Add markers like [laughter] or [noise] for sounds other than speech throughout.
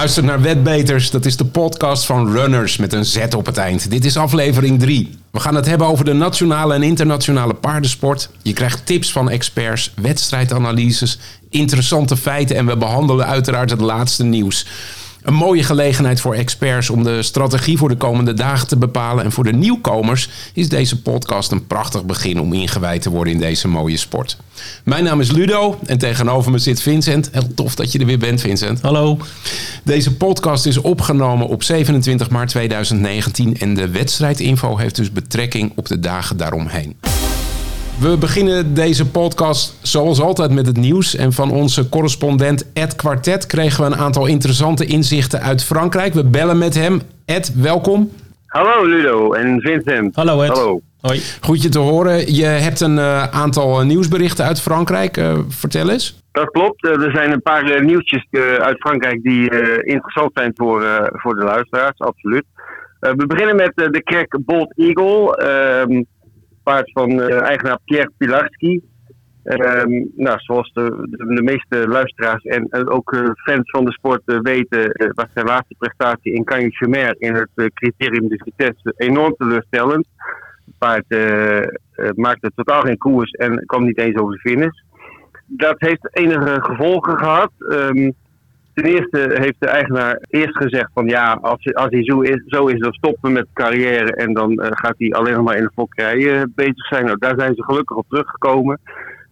Luistert naar Wetbeters, dat is de podcast van Runners met een Z op het eind. Dit is aflevering 3. We gaan het hebben over de nationale en internationale paardensport. Je krijgt tips van experts, wedstrijdanalyses, interessante feiten en we behandelen uiteraard het laatste nieuws. Een mooie gelegenheid voor experts om de strategie voor de komende dagen te bepalen. En voor de nieuwkomers is deze podcast een prachtig begin om ingewijd te worden in deze mooie sport. Mijn naam is Ludo en tegenover me zit Vincent. Heel tof dat je er weer bent, Vincent. Hallo. Deze podcast is opgenomen op 27 maart 2019 en de wedstrijdinfo heeft dus betrekking op de dagen daaromheen. We beginnen deze podcast zoals altijd met het nieuws. En van onze correspondent Ed Quartet kregen we een aantal interessante inzichten uit Frankrijk. We bellen met hem. Ed, welkom. Hallo Ludo en Vincent. Hallo Ed. Hallo. Hoi. Goed je te horen. Je hebt een uh, aantal nieuwsberichten uit Frankrijk. Uh, vertel eens. Dat klopt. Uh, er zijn een paar uh, nieuwtjes uit Frankrijk die interessant zijn voor, voor de luisteraars, absoluut. we beginnen met de krek Bold Eagle. Ehm, paard van eigenaar Pierre Pilarski. Um, nou, zoals de, de, meeste luisteraars en ook fans van de sport weten, was zijn laatste prestatie in Cagnes in het criterium de vitesse enorm teleurstellend paard uh, maakte totaal geen koers en kwam niet eens over de finish. Dat heeft enige gevolgen gehad. Um, ten eerste heeft de eigenaar eerst gezegd van ja, als, als hij zo is, zo is, dan stoppen we met carrière en dan uh, gaat hij alleen nog maar in de fokkerij bezig zijn. Nou, daar zijn ze gelukkig op teruggekomen.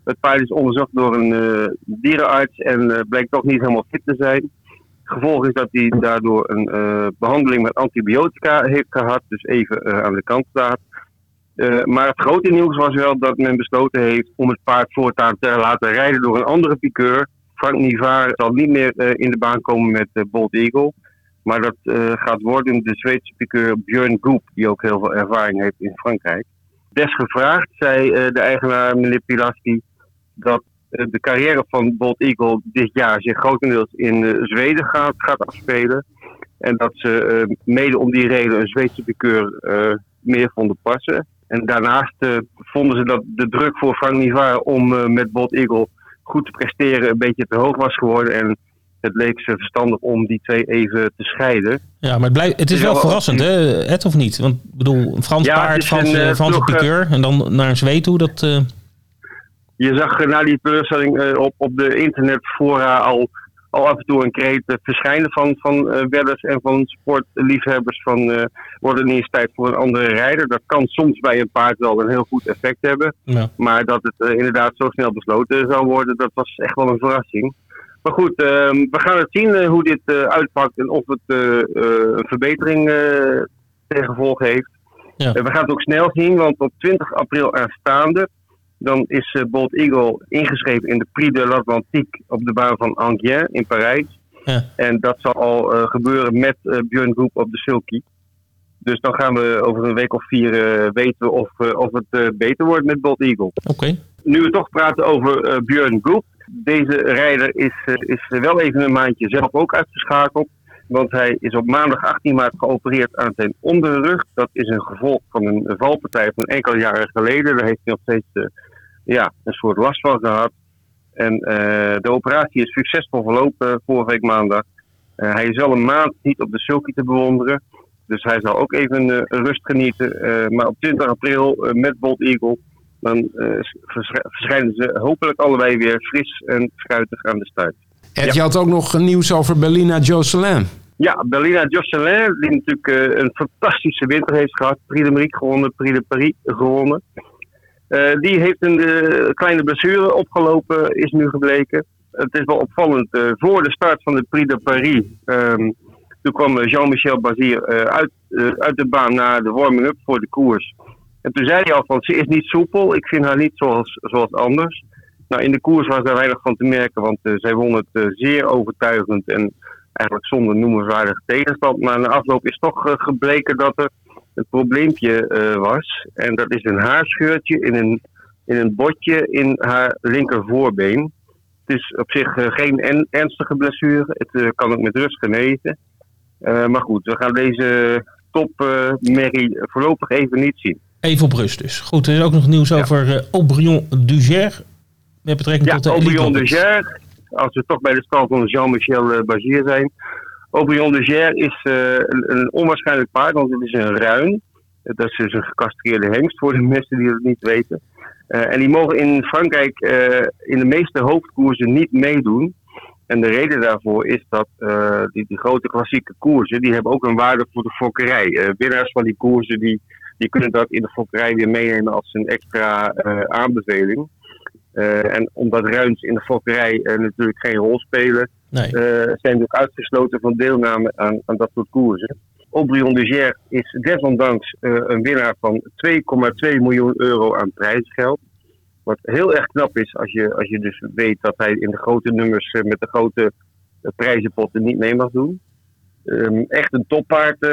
Het paard is onderzocht door een dierenarts en blijkt toch niet helemaal fit te zijn. Gevolg is dat hij daardoor een behandeling met antibiotica heeft gehad, dus even aan de kant staat. Uh, maar het grote nieuws was wel dat men besloten heeft om het paard voortaan te laten rijden door een andere piqueur. Frank Nivaar zal niet meer uh, in de baan komen met uh, Bold Eagle. Maar dat gaat worden de Zweedse piqueur Björn Goep, die ook heel veel ervaring heeft in Frankrijk. Desgevraagd zei de eigenaar, meneer Pilaski, dat de carrière van Bold Eagle dit jaar zich grotendeels in Zweden gaat, afspelen. En dat ze mede om die reden een Zweedse piqueur meer vonden passen. En daarnaast vonden ze dat de druk voor Frank Nivar om met Bold Eagle goed te presteren een beetje te hoog was geworden. En het leek ze verstandig om die twee even te scheiden. Ja, maar het, blijft, het is wel verrassend, hè, Ed, of niet? Want ik bedoel, een Frans ja, paard, Frans, een, uh, Franse piqueur en dan naar een Zweed toe, dat... Je zag na die teleurstelling op, op de internetfora al al af en toe een kreet verschijnen van, van uh, wedders en van sportliefhebbers van uh, wordt het niet eens tijd voor een andere rijder. Dat kan soms bij een paard wel een heel goed effect hebben. Ja. Maar dat het uh, inderdaad zo snel besloten zou worden, dat was echt wel een verrassing. Maar goed, ehm, we gaan het zien hoe dit uitpakt en of het een verbetering ten gevolg heeft. Ja. we gaan het ook snel zien, want op 20 april aanstaande dan is uh, Bold Eagle ingeschreven in de Prix de l'Atlantique op de baan van Angers in Parijs. Ja. En dat zal al uh, gebeuren met uh, Björn Groep op de Sulky. Dus dan gaan we over een week of vier weten of, of het beter wordt met Bold Eagle. Okay. Nu we toch praten over Björn Groep. Deze rijder is, is wel even een maandje zelf ook uitgeschakeld. Want hij is op maandag 18 maart geopereerd aan zijn onderrug. Dat is een gevolg van een valpartij van enkele jaren geleden. Daar heeft hij nog steeds ja, een soort last van gehad. En uh, de operatie is succesvol verlopen vorige week maandag. Uh, hij is wel een maand niet op de sulky te bewonderen. Dus hij zal ook even rust genieten. maar op 20 april met Bold Eagle dan verschijnen ze hopelijk allebei weer fris en fruitig aan de start. Ja. je had ook nog nieuws over Berlina Josselin. Ja, Berlina Josselin, die natuurlijk een fantastische winter heeft gehad. Prix de Marique gewonnen, Prix de Paris gewonnen. Uh, die heeft een uh, kleine blessure opgelopen, is nu gebleken. Het is wel opvallend. Voor de start van de Prix de Paris, um, toen kwam Jean-Michel Bazir uit, uit de baan naar de warming-up voor de koers. En toen zei hij al van, ze is niet soepel, ik vind haar niet zoals, zoals anders. Nou, in de koers was daar weinig van te merken, want zij won het zeer overtuigend en eigenlijk zonder noemenswaardige tegenstand. Maar na afloop is toch gebleken dat er een probleempje uh, was. En dat is een haarscheurtje in een, in een botje in haar linkervoorbeen. Het is op zich uh, geen en, ernstige blessure. Het uh, kan ook met rust genezen. maar goed, we gaan deze topmerrie voorlopig even niet zien. Even op rust dus. Goed, er is ook nog nieuws ja. over Aubryon Duger. Met betrekking ja, tot de Aubryon Duger. Als we toch bij de stand van Jean-Michel Bagier zijn. Aubryon de Ger is een, een, onwaarschijnlijk paard, want het is een ruin. Dat is dus een gecastreerde hengst voor de mensen die het niet weten. en die mogen in Frankrijk in de meeste hoofdkoersen niet meedoen. En de reden daarvoor is dat die, die, grote klassieke koersen, die hebben ook een waarde voor de fokkerij. winnaars van die koersen, die, die kunnen dat in de fokkerij weer meenemen als een extra aanbeveling. Uh, en omdat ruins in de fokkerij uh, natuurlijk geen rol spelen, nee. uh, zijn ook uitgesloten van deelname aan, aan dat soort koersen. Aubryon de Ger is desondanks een winnaar van 2,2 miljoen euro aan prijsgeld. Wat heel erg knap is als je, als je dus weet dat hij in de grote nummers met de grote prijzenpotten niet mee mag doen. Um, echt een toppaard,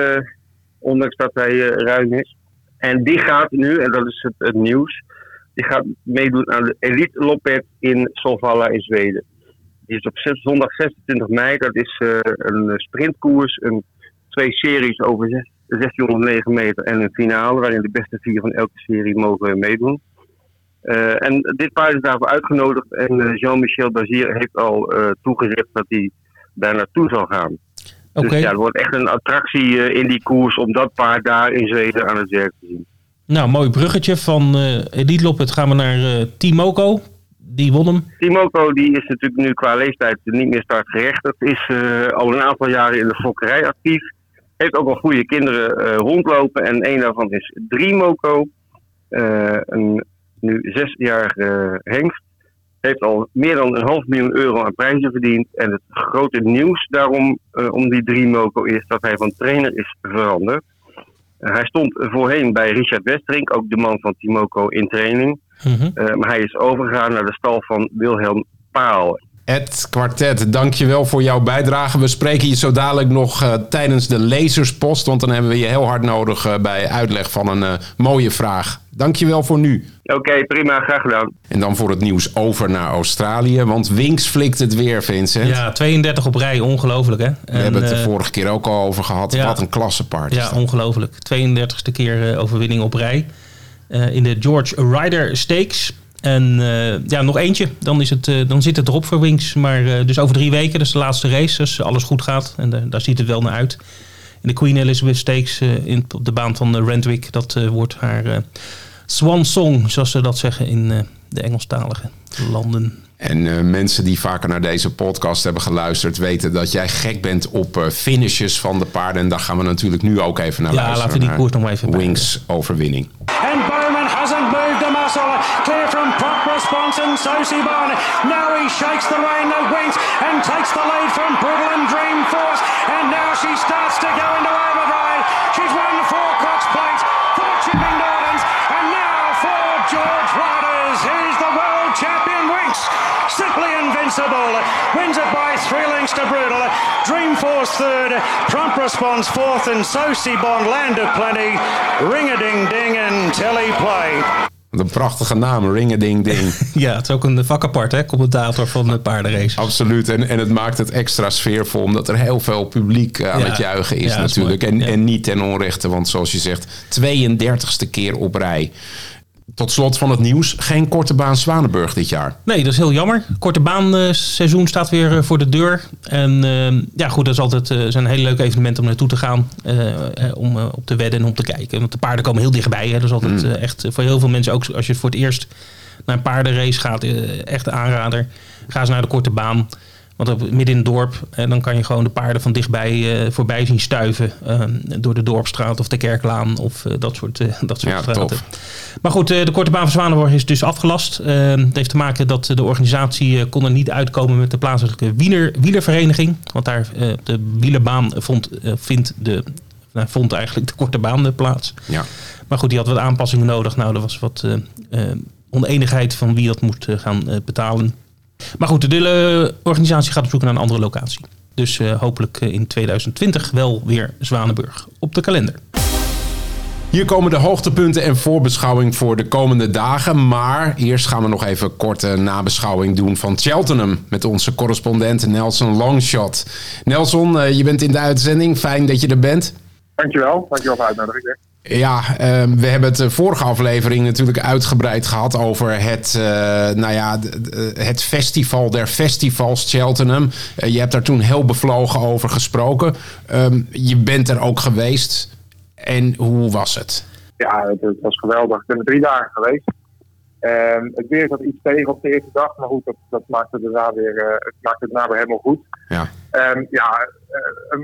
ondanks dat hij ruim is. En die gaat nu, en dat is het, het nieuws, die gaat meedoen aan de Elite Loppet in Solvalla in Zweden. Die is op zondag 26 mei. Dat is uh, een sprintkoers. Een, twee series over 1609 meter en een finale. Waarin de beste vier van elke serie mogen meedoen. Uh, en dit paard is daarvoor uitgenodigd. En uh, Jean-Michel Bazier heeft al toegezegd dat hij daar naartoe zal gaan. Okay. Dus ja, er wordt echt een attractie in die koers om dat paard daar in Zweden aan het werk te zien. Nou, mooi bruggetje. Van uh, Elite Loppet gaan we naar uh, Timoko. Die won hem. Timoko die is natuurlijk nu qua leeftijd niet meer startgerechtigd. Is uh, al een aantal jaren in de fokkerij actief. Heeft ook al goede kinderen rondlopen. En een daarvan is Drimoco. een nu zesjarige hengst. Heeft al meer dan een half miljoen euro aan prijzen verdiend. En het grote nieuws daarom om die Drimoco is dat hij van trainer is veranderd. Hij stond voorheen bij Richard Westerink, ook de man van Timoko in training. Mhm. Eh, maar hij is overgegaan naar de stal van Wilhelm Paal. Het kwartet, dankjewel voor jouw bijdrage. We spreken je zo dadelijk nog uh, tijdens de lezerspost, want dan hebben we je heel hard nodig uh, bij uitleg van een uh, mooie vraag. Dankjewel voor nu. Oké, prima, graag gedaan. En dan voor het nieuws over naar Australië, want Winks flikt het weer, Vincent. Ja, 32 op rij, ongelooflijk hè. We hebben het de vorige keer ook al over gehad. Ja, Wat een klassepaard. Ja, ongelooflijk. 32e keer overwinning op rij. in de George Ryder Stakes. En uh, ja, nog eentje. Dan, is het, uh, dan zit het erop voor Wings. Maar uh, dus over drie weken, dus de laatste race. Als alles goed gaat. En daar ziet het wel naar uit. In de Queen Elizabeth Stakes in, op de baan van Randwick. Dat wordt haar swan song, zoals ze dat zeggen in de Engelstalige landen. En mensen die vaker naar deze podcast hebben geluisterd, weten dat jij gek bent op finishes van de paarden. En daar gaan we natuurlijk nu ook even naar ja, luisteren. Ja, laten we die koers nog maar even Wings overwinning. En hasn't moved Clear from prop response and Sosie Barney. Now he shakes the rein of Winks and takes the lead from Brutal and Dream Force. And now she starts to go into overdrive. She's won four Cox plates, four chipping Gardens, and now for George Riders. He's the world champion Winks. Simply invincible. Wins it by three lengths to Brutal. Dreamforce third. Prompt Response fourth. And Sosie Bond land of plenty. Ring a ding ding and teleplay. Een prachtige naam, Ring Ding Ding. [laughs] ja, het is ook een vak apart, hè? Commentator van de paardenrace. Absoluut. En, en het maakt het extra sfeervol, omdat er heel veel publiek aan ja. het juichen is, ja, natuurlijk. Is en, en niet ten onrechte, want zoals je zegt, 32e keer op rij. Tot slot van het nieuws, geen korte baan Zwanenburg dit jaar. Nee, dat is heel jammer. Korte baan uh, seizoen staat weer uh, voor de deur. En uh, ja, goed, dat is altijd zijn hele leuke evenementen om naartoe te gaan. om op te wedden en om te kijken. Want de paarden komen heel dichtbij. Hè. Dat is altijd mm. echt voor heel veel mensen, ook als je voor het eerst naar een paardenrace gaat, echt een aanrader. Ga eens naar de korte baan. Want op, midden in het dorp, en dan kan je gewoon de paarden van dichtbij uh, voorbij zien stuiven. Uh, door de dorpstraat of de kerklaan of uh, dat soort, dat soort ja, straten. Tof. Maar goed, de korte baan van Zwanenborg is dus afgelast. het heeft te maken dat de organisatie kon er niet uitkomen met de plaatselijke wieler, wielervereniging. Want daar de wielerbaan vond, vindt de, nou, vond eigenlijk de korte baan plaats. Ja. Maar goed, die had wat aanpassingen nodig. Nou, er was wat oneenigheid van wie dat moet gaan betalen. Maar goed, de organisatie gaat op zoek naar een andere locatie. Dus uh, hopelijk in 2020 wel weer Zwanenburg op de kalender. Hier komen de hoogtepunten en voorbeschouwing voor de komende dagen. Maar eerst gaan we nog even een korte nabeschouwing doen van Cheltenham. Met onze correspondent Nelson Longshot. Nelson, je bent in de uitzending. Fijn dat je er bent. Dankjewel. Dankjewel voor de uitnodiging. Ja, ehm, we hebben het de vorige aflevering natuurlijk uitgebreid gehad over het, eh, nou ja, d- het festival der festivals Cheltenham. Eh, je hebt daar toen heel bevlogen over gesproken. Ehm, je bent er ook geweest. En hoe was het? Ja, het, het was geweldig. Ik ben er drie dagen geweest. Ehm, het weer zat iets tegen op de eerste dag, maar goed, dat, dat maakte het daarna weer, eh, het maakte het daarna weer helemaal goed. Ja. Ja, eh,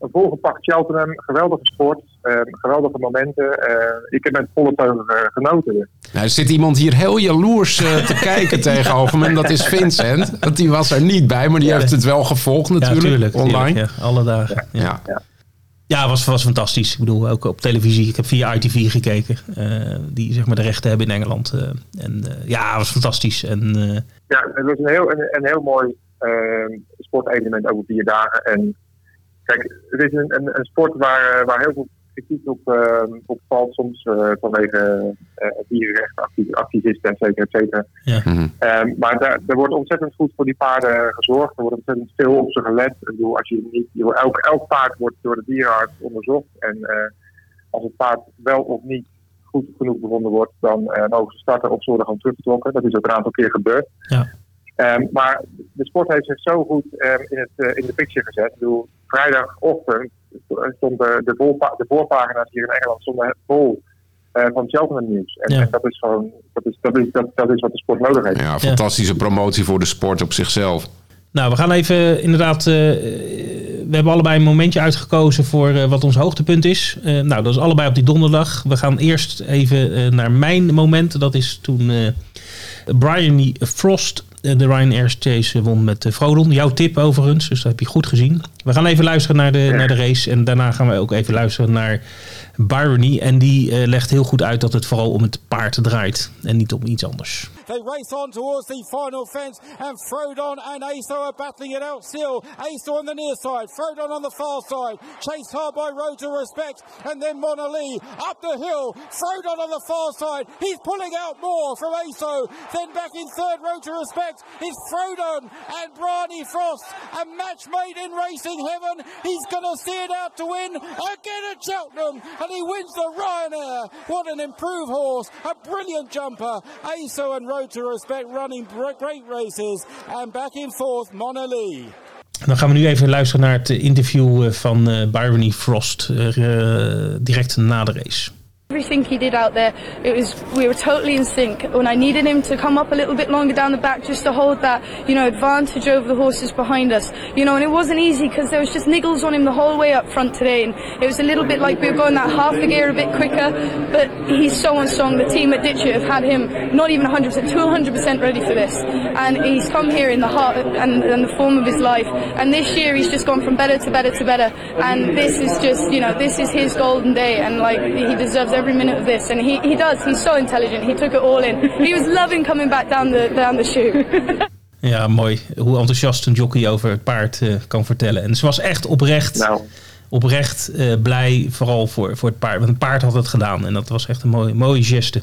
een, volgepakt Cheltenham, geweldige sport, ehm, geweldige momenten. Eh, ik heb met volle teugen eh, genoten. Nou, er zit iemand hier heel jaloers eh, te [laughs] kijken tegenover me. En dat is Vincent. Want die was er niet bij, maar die heeft het wel gevolgd natuurlijk. ja, tuurlijk, online. tuurlijk, ja, alle dagen. Ja, Ja. ja. was, was fantastisch. Ik bedoel, ook op televisie. Ik heb via ITV gekeken. eh, die zeg maar de rechten hebben in Engeland. eh, en eh, ja, was fantastisch. En eh, Ja, het was een heel, een, een heel mooi ehm, sportevenement over vier dagen. En kijk, het is een, een, een sport waar, eh, waar heel veel kritiek op, ehm, op valt soms eh, vanwege eh dierenrechtenactivisten, et cetera, et cetera. ja. Mhm. Ehm, maar daar, er wordt ontzettend goed voor die paarden gezorgd. Er wordt ontzettend veel op ze gelet. Ik bedoel, als je niet, je, elk, elk paard wordt door de dierenarts onderzocht. En eh, als het paard wel of niet goed genoeg bevonden wordt, dan mogen ze starten of ze worden gewoon teruggetrokken. Dat is ook een aantal keer gebeurd. Ja. Ehm, maar de sport heeft zich zo goed ehm, in, het, eh, in de picture gezet. Ik bedoel, vrijdagochtend stonden de, voorpa- de voorpagina's hier in Engeland stonden vol eh, van Cheltenham nieuws. En, Ja. en dat is gewoon, dat is, dat, is, dat, dat is wat de sport nodig heeft. ja, fantastische promotie voor de sport op zichzelf. Nou, we gaan even inderdaad. eh, we hebben allebei een momentje uitgekozen voor eh, wat ons hoogtepunt is. Nou, dat is allebei op die donderdag. We gaan eerst even naar mijn moment. Dat is toen eh Brian Frost de Ryanair Chase won met uh, Frodon. Jouw tip overigens, dus dat heb je goed gezien. We gaan even luisteren naar de, naar de race. En daarna gaan we ook even luisteren naar Byrony. En die uh, legt heel goed uit dat het vooral om het paard draait. En niet om iets anders. They race on towards the final fence, and Frodon and Aso are battling it out still. Aso on the near side, Frodon on the far side, chased hard by Road to Respect, and then Mona Lee up the hill. Frodon on the far side, he's pulling out more from Aso. Then back in third, Road to Respect is Frodon and Brawny Frost. A match made in racing heaven. He's going to see it out to win again at Cheltenham, and he wins the Ryanair. What an improved horse, a brilliant jumper. Aso and Road to Respect running great races. And back in fourth, Mona Lee. Dan gaan we nu even luisteren naar het interview van uh, Byrony Frost uh, direct na de race. Everything he did out there, it was we were totally in sync. When I needed him to come up a little bit longer down the back, just to hold that you know advantage over the horses behind us, you know, and it wasn't easy because there was just niggles on him the whole way up front today, and it was a little bit like we were going that half a gear a bit quicker. But he's so unstrung. The team at Ditcher have had him not even 100%, 200% ready for this, and he's come here in the heart and, and the form of his life. And this year he's just gone from better to better to better, and this is just you know this is his golden day, and like he deserves every minute of this, and he, he does. He's so intelligent. He took it all in. He was loving coming back down the down the chute. [laughs] ja, mooi. Hoe enthousiast een jockey over het paard uh, kan vertellen. En ze was echt oprecht, nou. oprecht uh, blij, vooral voor, voor het paard. Want het paard had het gedaan en dat was echt een mooie, mooie geste.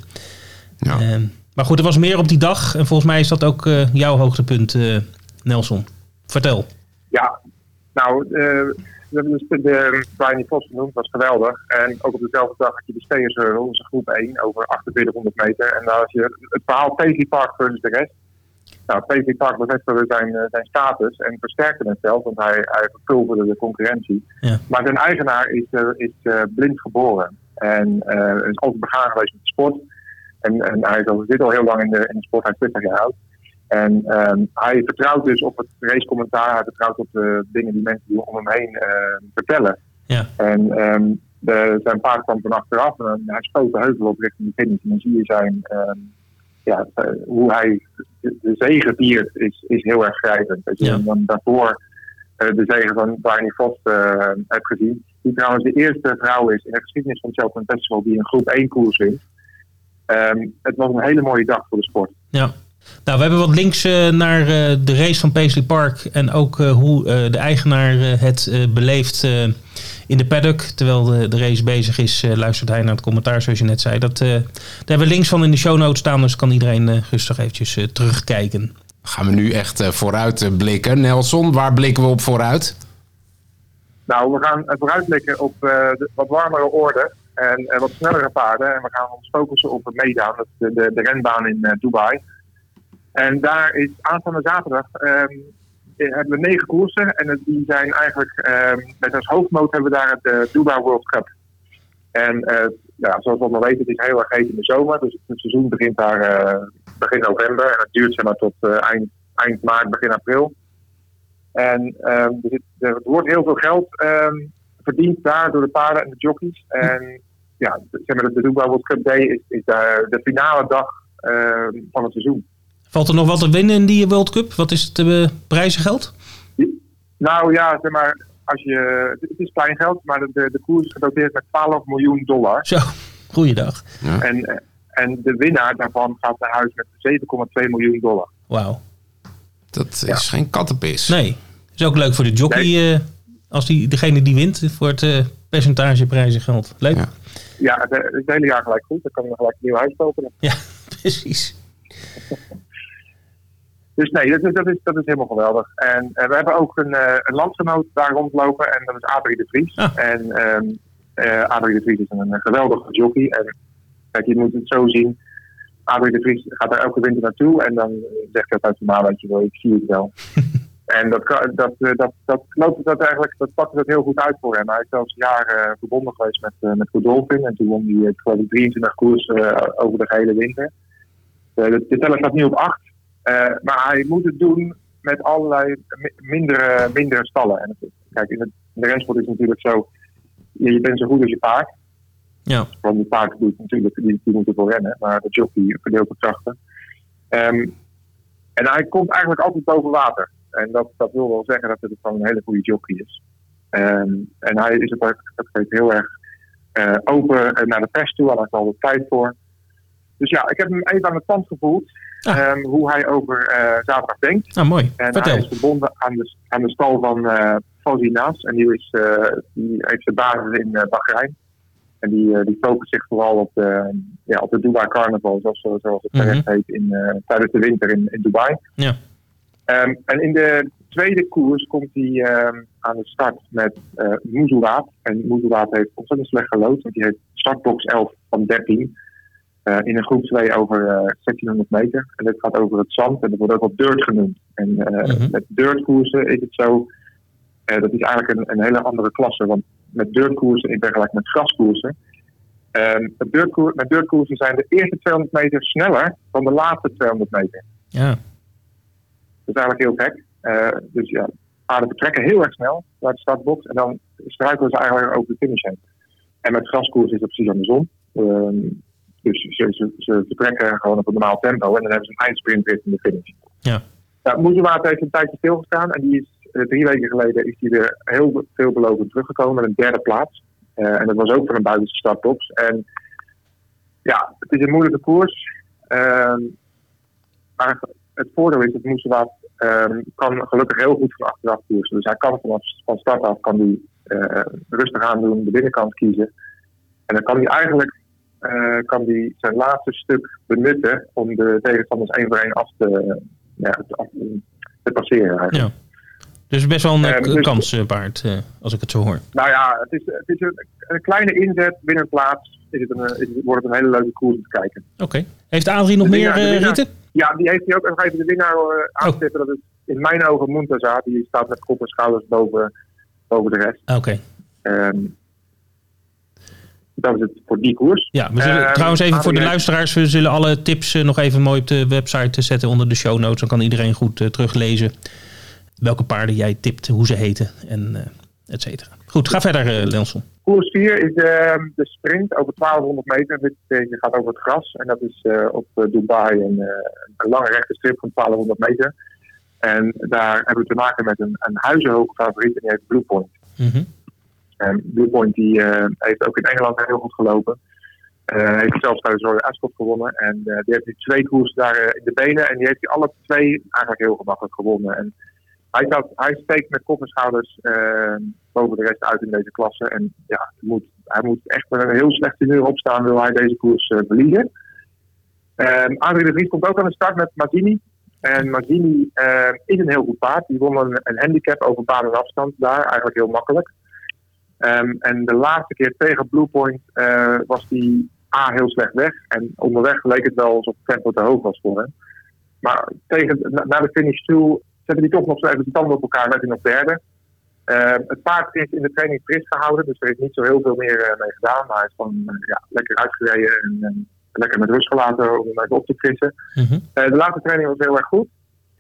Ja. Uh, maar goed, er was meer op die dag. En volgens mij is dat ook uh, jouw hoogtepunt, Nelson. Vertel. Ja, nou, we hebben dus de Vos genoemd, was geweldig. En ook op dezelfde dag had je de Steers Hurdle, onze groep 1, over 4800 meter. En daar had je het verhaal Paisley Park versus de rest. Nou, Paisley Park bevestigde zijn, zijn status en versterkte het zelf, want hij, hij verpulverde de concurrentie. Ja. Maar zijn eigenaar is, uh, is uh, blind geboren en uh, is altijd begaan geweest met de sport. En, en hij is al, zit al heel lang in de, in de sport, hij is 20 jaar oud. En um, hij vertrouwt dus op het racecommentaar, hij vertrouwt op de dingen die mensen die om hem heen uh, vertellen. Ja. En um, de, zijn paard kwam van achteraf en hij spoot de heuvel op richting de finish. En dan zie je zijn, um, ja, uh, hoe hij de, de zegen viert is, is heel erg grijpend. Dat je Ja. dan daarvoor uh, de zegen van Barney Vos hebt gezien. Die trouwens de eerste vrouw is in de geschiedenis van het Cheltenham Festival die een groep 1 koers wint. het was een hele mooie dag voor de sport. Ja. Nou, we hebben wat links uh, naar uh, de race van Paisley Park en ook uh, hoe de eigenaar het beleeft in de paddock. Terwijl de, de race bezig is, luistert hij naar het commentaar zoals je net zei. Dat, daar hebben we links van in de show notes staan, dus kan iedereen rustig eventjes terugkijken. Gaan we nu echt vooruit blikken. Nelson, waar blikken we op vooruit? Nou, we gaan vooruitblikken op de wat warmere orde. En eh, wat snellere paarden. En we gaan ons focussen op dat is de, de, de renbaan in eh, Dubai. En daar is aanstaande zaterdag eh, hebben we negen koersen. En die zijn eigenlijk, ehm, met als hoofdmoot hebben we daar het eh, Dubai World Cup. En eh, ja, zoals we allemaal weten, het is heel erg heet in de zomer. Dus het seizoen begint daar eh, begin november. En het duurt zeg maar tot eind, eind maart, begin april. En ehm, er, wordt heel veel geld verdiend daar door de paarden en de jockeys. En ja, zeg maar, de Dubai World Cup Day is, is daar de finale dag van het seizoen. Valt er nog wat te winnen in die World Cup? Wat is het uh, prijzengeld? Nou ja, zeg maar, als je, het is klein geld, maar de, de, de koers is gedoteerd met 12 miljoen dollar. Zo, goeiedag. En, en de winnaar daarvan gaat naar huis met 7,2 miljoen dollar. Wauw. Dat is geen kattenpis. Nee. Is ook leuk voor de jockey eh, als die, degene die wint voor het eh, percentage prijzengeld. Leuk. Ja. Ja, het, het hele jaar gelijk goed. Dan kan je nog gelijk een nieuw huis kopen. Ja, [laughs] precies. Dus nee, dat is, dat is, dat is helemaal geweldig. En eh, we hebben ook een, eh, een landgenoot daar rondlopen en dat is Adrie de Vries. Ah. En eh, Adrie de Vries is een, een geweldige jockey. En kijk, je moet het zo zien. Adrie de Vries gaat er elke winter naartoe en dan zegt hij uit de maan, weet je wel, ik zie het wel. [laughs] en dat, dat, dat, dat loopt dat eigenlijk, dat pakt het heel goed uit voor hem. Hij is zelfs jaren verbonden geweest met, eh met Godolphin en toen won hij, geloof ik, 23 koers over de gehele winter. Eh, de, de teller staat nu op 8. Eh, maar hij moet het doen met allerlei mi- mindere, mindere stallen. En het- kijk, in, het, in de rensport is het natuurlijk zo, je, je bent zo goed als je paard. Ja. Want die paard doet natuurlijk, die, die moet ervoor rennen, maar de jockey verdeelt de krachten. Ehm, en hij komt eigenlijk altijd boven water. En dat, dat wil wel zeggen dat het gewoon een hele goede jockey is. Ehm, en hij is het ook, steeds heel erg eh, open naar de pers toe, hij heeft er altijd tijd voor. Dus ja, ik heb hem even aan het tand gevoeld. Ah. ehm, hoe hij over eh, zaterdag denkt. Nou, mooi. En Vertel. hij is verbonden aan de, aan de stal van eh Fawzi Naas. En die, is, eh, die heeft zijn basis in eh, Bahrein. En die, eh, die focust zich vooral op de, ja, op de Dubai Carnival, zoals, zoals het Mhm. terecht heet, in, eh, tijdens de winter in, in Dubai. Ja. Ehm, en in de tweede koers komt hij ehm, aan de start met eh Moezoewaat. En Moezoewaat heeft ontzettend slecht gelood, want die heeft startbox 11 van 13. Eh, in een groep 2 over eh 1600 meter. En dit gaat over het zand en dat wordt ook wel dirt genoemd. En Mhm. met dirtkoersen is het zo, dat is eigenlijk een, een hele andere klasse. Want met dirtkoersen in vergelijking met graskoersen. ehm, met, dirtkoer, met dirtkoersen zijn de eerste 200 meter sneller dan de laatste 200 meter. Ja. Dat is eigenlijk heel gek. Dus ja, paarden vertrekken heel erg snel uit de startbox en dan struikelen ze eigenlijk over de finish heen. En met graskoers is het precies andersom. Ehm dus ze, ze, ze vertrekken gewoon op een normaal tempo en dan hebben ze een eindsprintrit in de finish. Ja. Nou, Moezewaard heeft een tijdje stilgestaan en die is eh, drie weken geleden is hij weer heel veelbelovend teruggekomen met een derde plaats. Eh, en dat was ook voor een buitenste startbox. En ja, het is een moeilijke koers. Ehm, maar het voordeel is dat Moesewaard ehm kan gelukkig heel goed van achteraf koersen. Dus hij kan vanaf van start af kan die, eh, rustig aandoen, de binnenkant kiezen. En dan kan hij eigenlijk eh, kan die zijn laatste stuk benutten om de tegenstanders één voor één af te, ja, te, passeren. Eigenlijk. ja. Dus best wel een Eh, eh, dus- kanspaard, als ik het zo hoor. Nou ja, het is, het is een, een kleine inzet binnen plaats. Is het een, is het, wordt het een hele leuke koers om te kijken. Oké. Heeft Adrie nog meer winnaar- ritten? Ja, die heeft hij ook nog even de winnaar Oh. aanzetten. Dat is in mijn ogen Muntaza. Die staat met kop en schouders boven, boven de rest. Oké. Ehm, dat is het voor die koers. Ja, we zullen Ehm, trouwens even voor de luisteraars, we zullen alle tips eh, nog even mooi op de website zetten onder de show notes. Dan kan iedereen goed eh, teruglezen welke paarden jij tipt, hoe ze heten en eh et cetera. Goed, ga verder Nelson. Koers 4 is ehm, de sprint over 1200 meter. Dit deze gaat over het gras. En dat is op Dubai een, een lange rechte strip van 1200 meter. En daar hebben we te maken met een, een huizenhoge favoriet. En die heet Blue Point. En Blue Point die, eh, heeft ook in Engeland heel goed gelopen. Eh heeft zelfs tijdens Royal Ascot gewonnen. En eh, die heeft nu twee koersen daar in de benen. En die heeft hij alle twee eigenlijk heel gemakkelijk gewonnen. En hij, staat, hij steekt met kop en schouders boven de rest uit in deze klasse. En ja, hij moet, hij moet echt met een heel slecht humeur opstaan wil hij deze koers verliezen. Um, de Vries komt ook aan de start met Mazzini. En Mazzini eh, is een heel goed paard. Die won een, een handicap over baan en afstand daar, eigenlijk heel makkelijk. Ehm, en de laatste keer tegen Bluepoint eh was die A heel slecht weg. En onderweg leek het wel alsof het tempo te hoog was voor hem. Maar tegen, na, na de finish toe zetten die toch nog zo even de tanden op elkaar. Werd hij nog derde. Ehm, het paard is in de training fris gehouden. Dus er is niet zo heel veel meer eh, mee gedaan. Maar hij is gewoon eh, ja, lekker uitgereden. En, en lekker met rust gelaten om hem even op te frissen. Mhm. De laatste training was heel erg goed.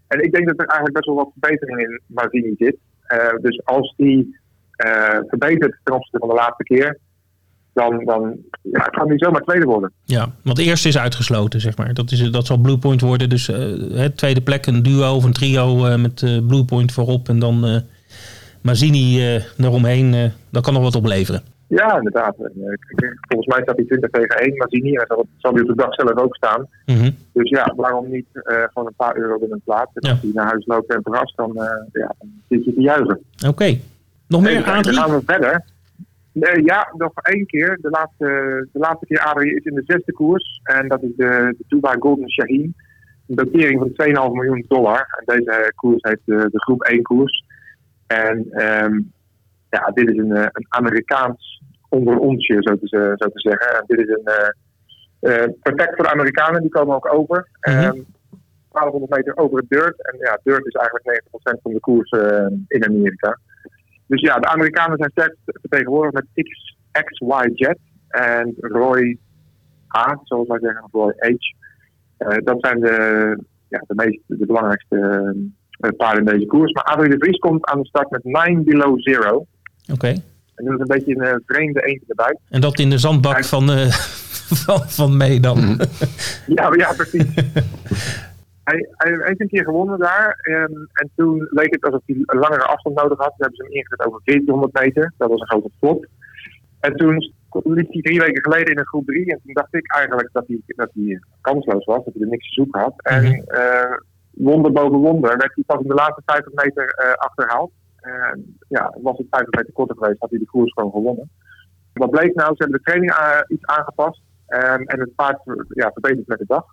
En ik denk dat er eigenlijk best wel wat verbetering in Marzini zit. Dus als die verbetert ten opzichte van de laatste keer, dan, dan ja, kan hij zomaar tweede worden. Ja, want de eerste is uitgesloten, zeg maar. Dat, is, dat zal Bluepoint worden. Dus eh, hè, tweede plek, een duo of een trio eh, met eh, Bluepoint voorop. En dan eh Mazzini eh eromheen. eh dat kan nog wat opleveren. Ja, inderdaad. Eh, volgens mij staat hij 20 tegen 1 Marzini. En zal, zal hij op de dag zelf ook staan. Mhm. Dus ja, waarom niet eh, gewoon een paar euro binnen plaats. En Ja. als hij naar huis loopt en verrast, dan, eh, ja, dan zit je te juichen. Oké. Nog meer, kijken, Dan gaan we verder. Nee, ja, nog één keer. De laatste, de laatste keer Adrie is in de zesde koers. En dat is de, de Dubai Golden Shaheen. Een dotering van 2,5 miljoen dollar. En deze koers heet de, de groep 1 koers. En ehm, ja, dit is een, eh, een Amerikaans onder onsje, zo te, zo te zeggen. En dit is een eh, perfect voor de Amerikanen, die komen ook over. Ehm, 1200 meter over het dirt. En ja, dirt is eigenlijk 90% van de koers in Amerika. Dus ja, de Amerikanen zijn sterk vertegenwoordigd met X, XY Jet en Roy H, zoals wij zeggen, of Roy H. Eh, dat zijn de, ja, de, meest, de belangrijkste eh, paarden in deze koers. Maar Adrie de Vries komt aan de start met 9 below zero. Oké. En dat is een beetje een eh, vreemde eentje erbij. En dat in de zandbak van, eh [laughs] van, van mee dan. Ja, ja precies. [laughs] hij, hij heeft een keer gewonnen daar. ehm, en toen leek het alsof hij een langere afstand nodig had. Toen hebben ze hem ingezet over 1400 meter. Dat was een grote flop. En toen liep hij drie weken geleden in een groep 3. En toen dacht ik eigenlijk dat hij, dat hij kansloos was. Dat hij er niks te zoeken had. En Mhm. eh, wonder boven wonder werd hij pas in de laatste 50 meter eh, achterhaald. En ja, was het 50 meter korter geweest, had hij de koers gewoon gewonnen. Wat bleek nou? Ze hebben de training a- iets aangepast. ehm, en het paard ja, verbeterd met de dag.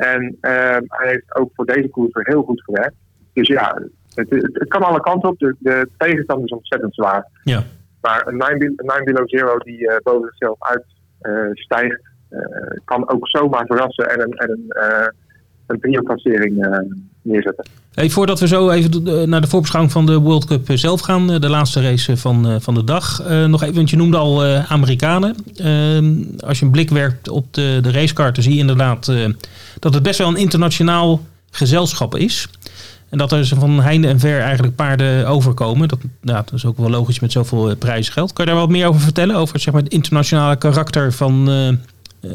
En ehm, hij heeft ook voor deze koers weer heel goed gewerkt. Dus ja, het, het, het kan alle kanten op. De, de tegenstand is ontzettend zwaar. Ja. Maar een 9 be- een 9 below zero die eh, boven zichzelf uit eh, stijgt, eh, kan ook zomaar verrassen en een, en een, eh een trio-klassering eh, neerzetten. Hey, voordat we zo even eh, naar de voorbeschouwing van de World Cup eh, zelf gaan, de laatste race van, van de dag. Nog even, want je noemde al Amerikanen. Ehm, als je een blik werpt op de, de racekaarten, zie je inderdaad dat het best wel een internationaal gezelschap is. En dat er van heinde en ver eigenlijk paarden overkomen. Dat, dat is ook wel logisch met zoveel prijzengeld. Kan je daar wat meer over vertellen? Over zeg maar, het internationale karakter van,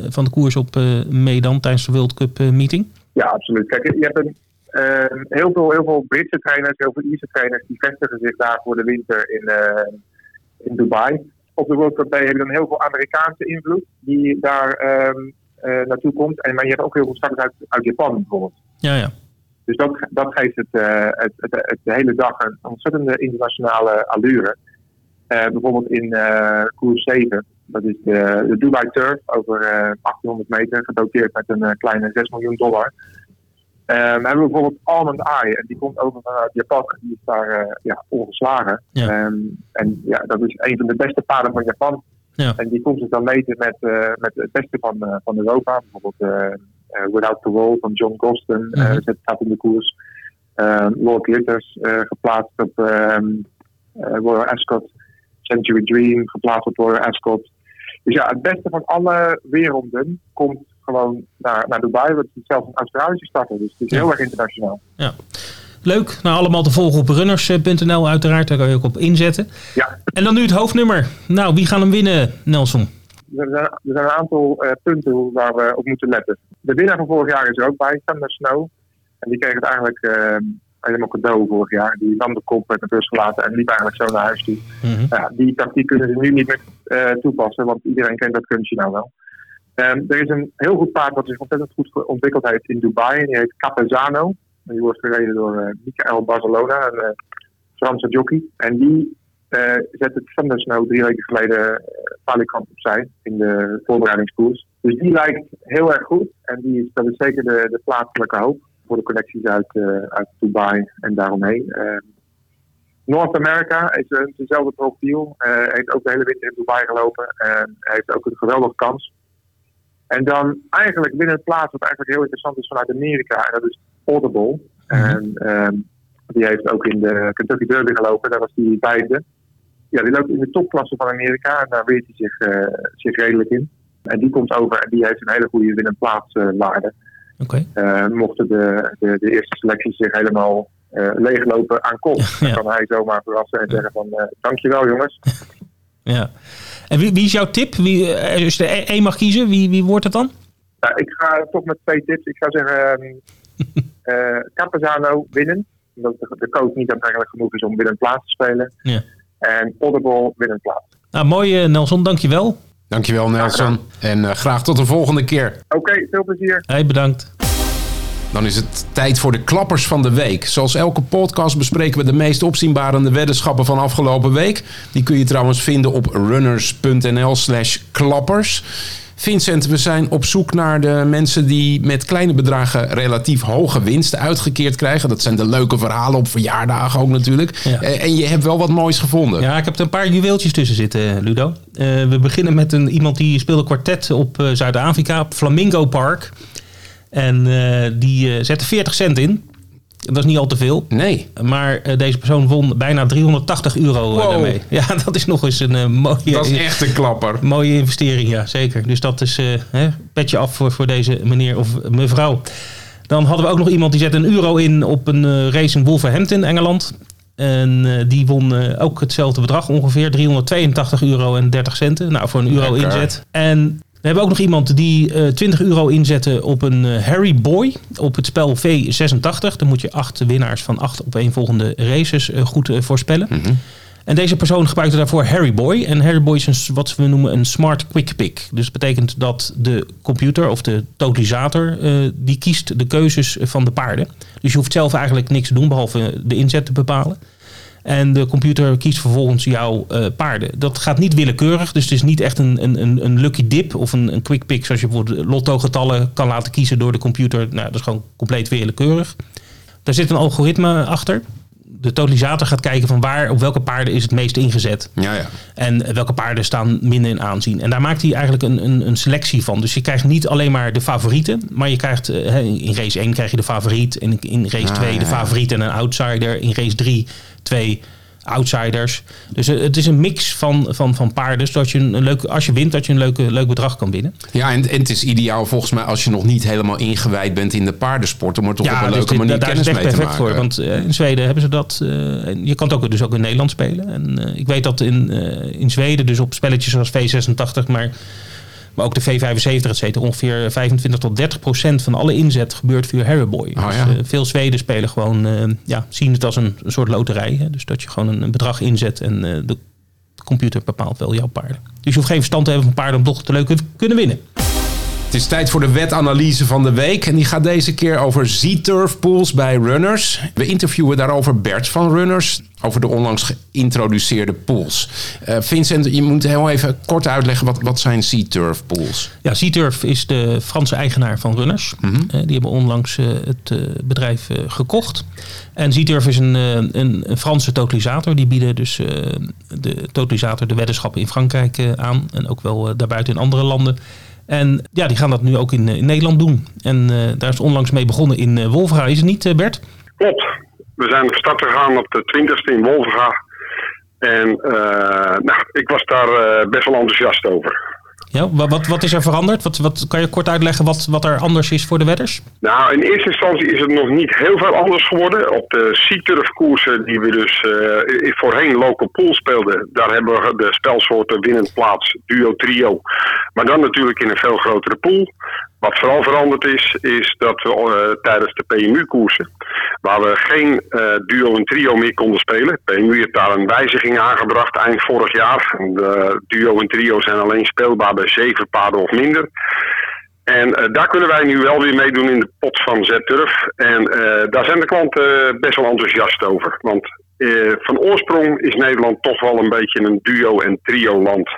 van de koers op Medan tijdens de World Cup meeting? Ja, absoluut. Kijk, je hebt een, eh, heel, veel, heel veel Britse trainers, heel veel Ierse trainers, die vestigen zich daar voor de winter in, eh, in Dubai. Op de World Cup Day heb je dan heel veel Amerikaanse invloed die daar ehm, eh, naartoe komt. En, maar je hebt ook heel veel starters uit, uit Japan bijvoorbeeld. Ja, ja. Dus dat, dat geeft het, eh, het, het, het de hele dag een ontzettende internationale allure. Bijvoorbeeld in koers 7, dat is de, de Dubai Turf over eh 1800 meter, gedoteerd met een eh, kleine 6 miljoen dollar. Eh, we hebben bijvoorbeeld Almond Eye, en die komt over vanuit Japan die is daar eh, ja, ongeslagen. Ja. Ehm, en ja, dat is een van de beste paarden van Japan. Ja. En die komt zich dan meten met, eh, met het beste van, eh, van Europa. Bijvoorbeeld eh, eh, Without the Wall van John Gosden eh, Mhm. zit staat in de koers. Uh, Lord Glitters eh, geplaatst op ehm, eh, Royal Ascot. Century Dream geplaatst op Royal Ascot. Dus ja, het beste van alle werelden komt gewoon naar, naar Dubai. Want het is zelfs een Australische starter. Dus het is Ja. heel erg internationaal. Leuk. Nou, allemaal te volgen op runners.nl uiteraard. Daar kan je ook op inzetten. Ja, En dan nu het hoofdnummer. Nou, wie gaan hem winnen, Nelson? er zijn, er zijn een aantal eh, punten waar we op moeten letten. De winnaar van vorig jaar is er ook bij, Thunder Snow. En die kreeg het eigenlijk eh, helemaal cadeau vorig jaar. Die nam de kop, met rust gelaten en liep eigenlijk zo naar huis toe. Mhm. Ja, die tactiek kunnen ze nu niet meer eh, toepassen, want iedereen kent dat kunstje nou wel. Ehm, er is een heel goed paard wat zich ontzettend goed ontwikkeld heeft in Dubai. En die heet Capezano. Die wordt gereden door eh Michael Barcelona, een eh, Franse jockey. En die zet het Thunder Snow drie weken geleden uh, falikant opzij in de voorbereidingskoers. Dus die lijkt heel erg goed. En die is, dat is zeker de, de plaatselijke hoop voor de connecties uit, eh, uit Dubai en daaromheen. Ehm, North America heeft een- hetzelfde profiel. Eh, heeft ook de hele winter in Dubai gelopen. En heeft ook een geweldige kans. En dan eigenlijk binnen het plaats wat eigenlijk heel interessant is vanuit Amerika. En dat is Audible. En ehm, die heeft ook in de Kentucky Derby gelopen. Daar was die vijfde. Ja, die loopt in de topklasse van Amerika. En daar weet hij zich, eh, zich redelijk in. En die komt over en die heeft een hele goede win- en plaatswaarde. Oké. Eh, mochten de, de, de eerste selecties zich helemaal eh, leeglopen aan kop, [laughs] dan kan hij zomaar verrassen en zeggen van eh, dankjewel jongens. [laughs] Ja. En wie, wie is jouw tip? Wie, als je er één mag kiezen, wie, wie wordt het dan? Nou, ik ga toch met twee tips. Ik zou zeggen ehm [laughs] eh, Capazano winnen. Omdat de, de coach niet aantrekkelijk genoeg is om winnend plaats te spelen. Ja. En Audible winnend plaats. Nou, mooi Nelson, dankjewel. Dankjewel Nelson. En eh, graag tot de volgende keer. Oké, veel plezier. Hey, bedankt. Dan is het tijd voor de klappers van de week. Zoals elke podcast bespreken we de meest opzienbarende weddenschappen van afgelopen week. Die kun je trouwens vinden op runners.nl slash klappers. Vincent, we zijn op zoek naar de mensen die met kleine bedragen relatief hoge winsten uitgekeerd krijgen. Dat zijn de leuke verhalen op verjaardagen ook natuurlijk. Ja. Eh, En je hebt wel wat moois gevonden. Ja, ik heb er een paar juweeltjes tussen zitten, Ludo. Eh, we beginnen met een, iemand die speelde kwartet op eh, Zuid-Afrika, op Flamingo Park. En eh, die eh, zette 40 cent in. Dat is niet al te veel. Nee. Maar eh, deze persoon won bijna 380 euro eh, Wow. daarmee. [laughs] Ja, dat is nog eens een eh, mooie, Dat is echt een klapper. [laughs] mooie investering, ja, zeker. Dus dat is hè, petje af voor, voor deze meneer of mevrouw. Dan hadden we ook nog iemand die zette een euro in op een race in Wolverhampton, Engeland. En die won ook hetzelfde bedrag, ongeveer 382 euro en 30 centen. Nou, voor een euro Lekker. inzet. En we hebben ook nog iemand die eh 20 euro inzette op een eh, Harry Boy op het spel V86. Dan moet je acht winnaars van acht opeenvolgende races eh, goed eh, voorspellen. En deze persoon gebruikte daarvoor Harry Boy. En Harry Boy is een, wat we noemen een smart quick pick. Dus dat betekent dat de computer of de totalisator... eh, die kiest de keuzes van de paarden. Dus je hoeft zelf eigenlijk niks te doen behalve de inzet te bepalen. En de computer kiest vervolgens jouw eh, paarden. Dat gaat niet willekeurig. Dus het is niet echt een, een, een- lucky dip of een, een quick pick... zoals je bijvoorbeeld lotto-getallen kan laten kiezen door de computer. Nou, dat is gewoon compleet willekeurig. Daar zit een algoritme achter. De totalisator gaat kijken van waar op welke paarden is het meest ingezet. Ja, ja. En welke paarden staan minder in aanzien. En daar maakt hij eigenlijk een, een, een selectie van. Dus je krijgt niet alleen maar de favorieten. Maar je krijgt eh, in race 1 krijg je de favoriet. En in race Ah, 2 ja, de favoriet en een outsider. In race 3 twee outsiders. Dus het is een mix van, van, van paarden. Zodat je een, een leuk, als je wint, dat je een leuke, leuk bedrag kan winnen. Ja, en, en het is ideaal volgens mij als je nog niet helemaal ingewijd bent in de paardensport. Om er toch op een dus leuke dit- manier daar is het mee echt te perfect maken. voor. Want eh, in Zweden hebben ze dat. eh, en je kan het ook dus ook in Nederland spelen. En eh, ik weet dat in, in Zweden, dus op spelletjes zoals V86, maar, maar ook de V75, et cetera, ongeveer 25 tot 30 procent van alle inzet gebeurt via Harryboy. Oh, dus, ja. eh, veel Zweden spelen gewoon, eh, ja, zien het als een, een soort loterij. Hè? Dus dat je gewoon een, een bedrag inzet en eh, de computer bepaalt wel jouw paarden. Dus je hoeft geen verstand te hebben van paarden om toch te leuk te kunnen winnen. Het is tijd voor de wetanalyse van de week. En die gaat deze keer over Z-Turf pools bij runners. We interviewen daarover Bert van Runners. Over de onlangs geïntroduceerde pools. Eh, Vincent, je moet heel even kort uitleggen wat, wat zijn Z-Turf pools. Ja, Z-Turf is de Franse eigenaar van Runners. Mhm. Eh, die hebben onlangs eh, het bedrijf gekocht. En Z-Turf is een, een, een Franse totalisator. Die bieden dus de totalisator, de weddenschappen in Frankrijk aan. En ook wel daarbuiten in andere landen. En ja, die gaan dat nu ook in, eh, Nederland doen. En eh, daar is onlangs mee begonnen in uh, Wolvera. Is het niet, eh, Bert? Klopt. We zijn van start gegaan op de 20ste in Wolverga. En eh, nou, ik was daar eh, best wel enthousiast over. Ja, wa- wat, wat is er veranderd? Wat, wat, kan je kort uitleggen wat, wat er anders is voor de wedders? Nou, in eerste instantie is het nog niet heel veel anders geworden. Op de C-turf koersen die we dus eh, voorheen local pool speelden, daar hebben we de spelsoorten winnend plaats, duo, trio. Maar dan natuurlijk in een veel grotere pool. Wat vooral veranderd is, is dat we eh, tijdens de PMU-koersen, waar we geen eh, duo en trio meer konden spelen. PMU heeft daar een wijziging aangebracht eind vorig jaar. De duo en trio zijn alleen speelbaar bij zeven paarden of minder. En eh, daar kunnen wij nu wel weer meedoen in de pot van Z-Turf. En daar zijn de klanten best wel enthousiast over. Want van oorsprong is Nederland toch wel een beetje een duo- en trio-land.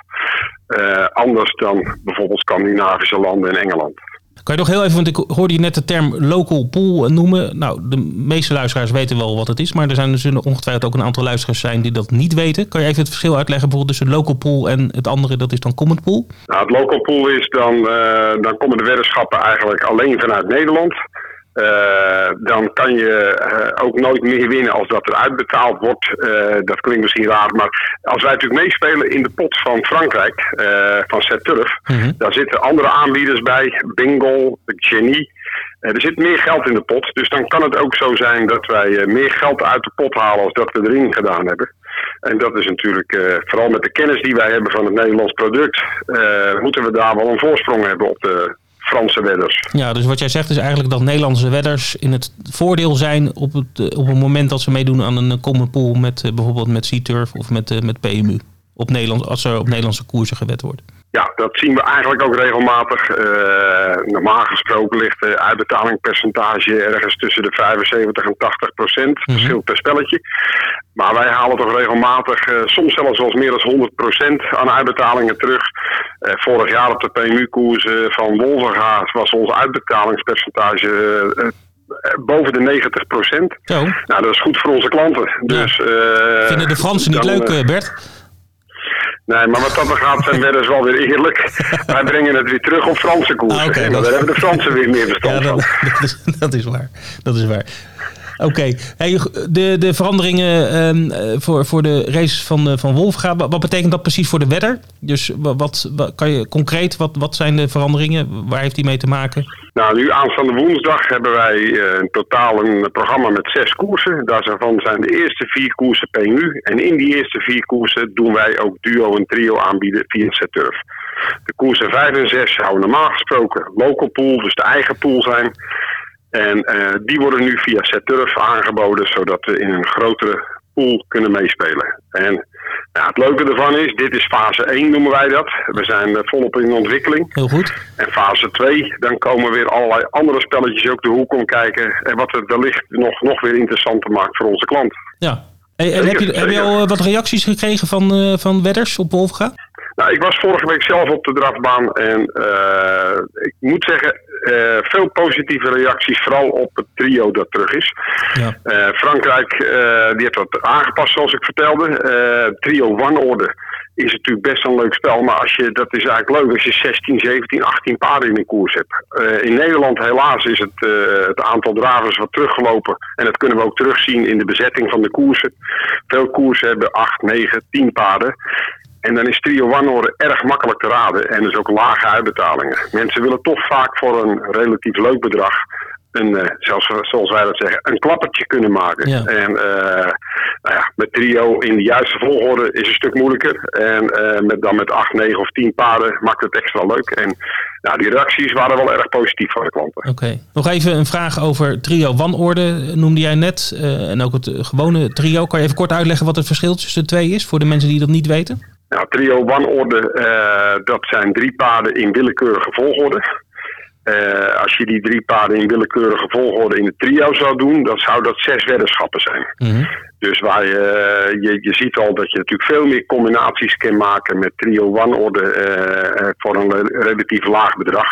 Anders dan bijvoorbeeld Scandinavische landen en Engeland. Kan je nog heel even, want ik hoorde je net de term local pool noemen. Nou, de meeste luisteraars weten wel wat het is, maar er zijn er zullen ongetwijfeld ook een aantal luisteraars zijn die dat niet weten. Kan je even het verschil uitleggen bijvoorbeeld tussen local pool en het andere, dat is dan common pool? Nou, het local pool is dan, eh, dan komen de weddenschappen eigenlijk alleen vanuit Nederland. Eh, dan kan je eh, ook nooit meer winnen als dat er uitbetaald wordt. Eh, dat klinkt misschien raar, maar als wij natuurlijk meespelen in de pot van Frankrijk, van Set Turf, daar zitten andere aanbieders bij, Bingo, Genie. Er zit meer geld in de pot, dus dan kan het ook zo zijn dat wij meer geld uit de pot halen als dat we erin gedaan hebben. En dat is natuurlijk, vooral met de kennis die wij hebben van het Nederlands product, moeten we daar wel een voorsprong hebben op de Franse wedders. Ja, dus wat jij zegt is eigenlijk dat Nederlandse wedders in het voordeel zijn op het, eh, op het moment dat ze meedoen aan een eh, common pool met eh, bijvoorbeeld met Sea-Turf of met, met PMU. Op Nederland, als er op Nederlandse koersen gewed wordt. Ja, dat zien we eigenlijk ook regelmatig. Eh, normaal gesproken ligt de uitbetalingpercentage ergens tussen de 75 en 80 procent. Verschilt per spelletje. Maar wij halen toch regelmatig, eh, soms zelfs wel meer dan 100 procent aan uitbetalingen terug. Eh, vorig jaar op de PMU-koersen van Wolverga was ons uitbetalingspercentage boven de 90 procent. Nou, dat is goed voor onze klanten. Dus, Vinden de Fransen niet dan, leuk, Bert? Nee, maar wat dat dan gaat zijn wedders wel weer eerlijk. Wij brengen het weer terug op Franse koersen. Ah, dat- daar hebben de Fransen weer meer verstand Ja, van. dat, [laughs] dat, is, dat is waar. Dat is waar. Oké, de, de veranderingen ehm, eh, voor, voor de races van, eh, van Wolfga, wat, betekent dat precies voor de wedder? Dus wa- wat, kan je concreet, wat, wat zijn de veranderingen? Waar heeft die mee te maken? Nou, nu aanstaande woensdag hebben wij eh, in totaal een programma met zes koersen. Daarvan zijn de eerste vier koersen PMU. En in die eerste vier koersen doen wij ook duo en trio aanbieden via Turf. De koersen 5 en 6 zouden normaal gesproken local pool, dus de eigen pool zijn. En eh, die worden nu via Turf aangeboden, zodat we in een grotere pool kunnen meespelen. En ja, het leuke ervan is, dit is fase 1 noemen wij dat. We zijn eh, volop in ontwikkeling. Heel goed. En fase 2, dan komen weer allerlei andere spelletjes ook de hoek om kijken. En wat het wellicht nog, nog weer interessanter maakt voor onze klant. Ja. Hey, en heb, je, heb je al eh, wat reacties gekregen van, van wedders op Wolfga? Nou, ik was vorige week zelf op de drafbaan en eh, ik moet zeggen, eh, veel positieve reacties, vooral op het trio dat terug is. Ja. Eh, Frankrijk die heeft dat aangepast zoals ik vertelde. Trio One Order is natuurlijk best een leuk spel, maar als je, dat is eigenlijk leuk als je 16, 17, 18 paarden in een koers hebt. In Nederland helaas is het, het aantal dravers wat teruggelopen en dat kunnen we ook terugzien in de bezetting van de koersen. Veel koersen hebben 8, 9, 10 paarden. En dan is Trio One Order erg makkelijk te raden en dus ook lage uitbetalingen. Mensen willen toch vaak voor een relatief leuk bedrag een, eh, zoals, zoals wij dat zeggen, een klappertje kunnen maken. Ja. En eh, nou ja, met trio in de juiste volgorde is een stuk moeilijker. En eh, met, dan met 8, 9 of 10 paarden maakt het extra leuk. En nou, die reacties waren wel erg positief van de klanten. Oké. Nog even een vraag over trio wanorde, noemde jij net. en ook het gewone trio. Kan je even kort uitleggen wat het verschil tussen de twee is? Voor de mensen die dat niet weten? Nou, trio One Order, eh, dat zijn drie paarden in willekeurige volgorde. Eh, als je die drie paarden in willekeurige volgorde in het trio zou doen, dan zou dat zes weddenschappen zijn. Dus waar je, je, je ziet al dat je natuurlijk veel meer combinaties kan maken met trio one orde eh, eh, voor een re- relatief laag bedrag.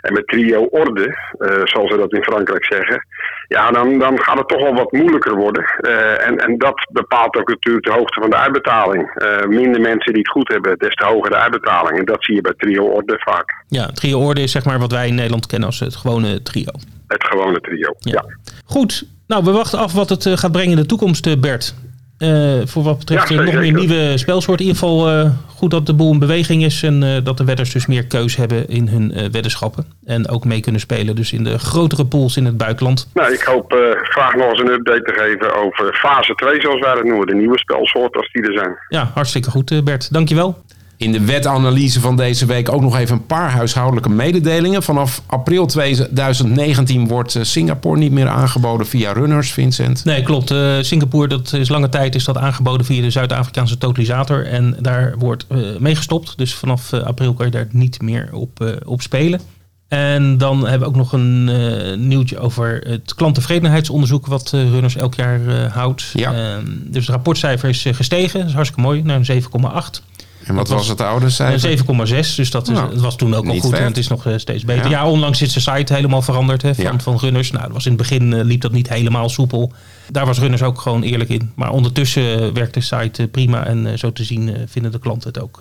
En met trio orde, eh, zoals we dat in Frankrijk zeggen, ja, dan, dan gaat het toch wel wat moeilijker worden. Eh, en, en dat bepaalt ook natuurlijk de hoogte van de uitbetaling. Eh, minder mensen die het goed hebben, des te hoger de uitbetaling. En dat zie je bij trio orde vaak. Ja, trio orde is zeg maar wat wij in Nederland kennen als het gewone trio. Het gewone trio. Ja. Goed, nou we wachten af wat het eh, gaat brengen in de toekomst, eh, Bert. Eh, voor wat betreft Ja, nog zeker. meer nieuwe spelsoorten. In ieder geval goed dat de boel in beweging is en dat de wedders dus meer keus hebben in hun weddenschappen. En ook mee kunnen spelen dus in de grotere pools in het buitenland. Nou, ik hoop graag nog eens een update te geven over fase 2, zoals wij dat noemen. De nieuwe spelsoorten als die er zijn. Ja, hartstikke goed Bert. Dankjewel. In de wetanalyse van deze week ook nog even een paar huishoudelijke mededelingen. Vanaf april 2019 wordt eh, Singapore niet meer aangeboden via runners, Vincent. Nee, klopt. Eh, Singapore, dat is lange tijd is dat aangeboden via de Zuid-Afrikaanse totalisator. En daar wordt eh mee gestopt. Dus vanaf april kan je daar niet meer op, op spelen. En dan hebben we ook nog een nieuwtje over het klanttevredenheidsonderzoek wat Runners elk jaar houdt. Ja. Ehm, dus het rapportcijfer is gestegen. Dat is hartstikke mooi, naar een 7,8. En wat was het oude cijfer? 7,6, dus dat is, Nou, het was toen ook al goed en het is nog eh, steeds beter. Ja. Ja, onlangs is de site helemaal veranderd hè, van, Ja. van Runners. Nou, dat was in het begin eh, liep dat niet helemaal soepel. Daar was Runners ook gewoon eerlijk in. Maar ondertussen eh, werkt de site prima en zo te zien vinden de klanten het ook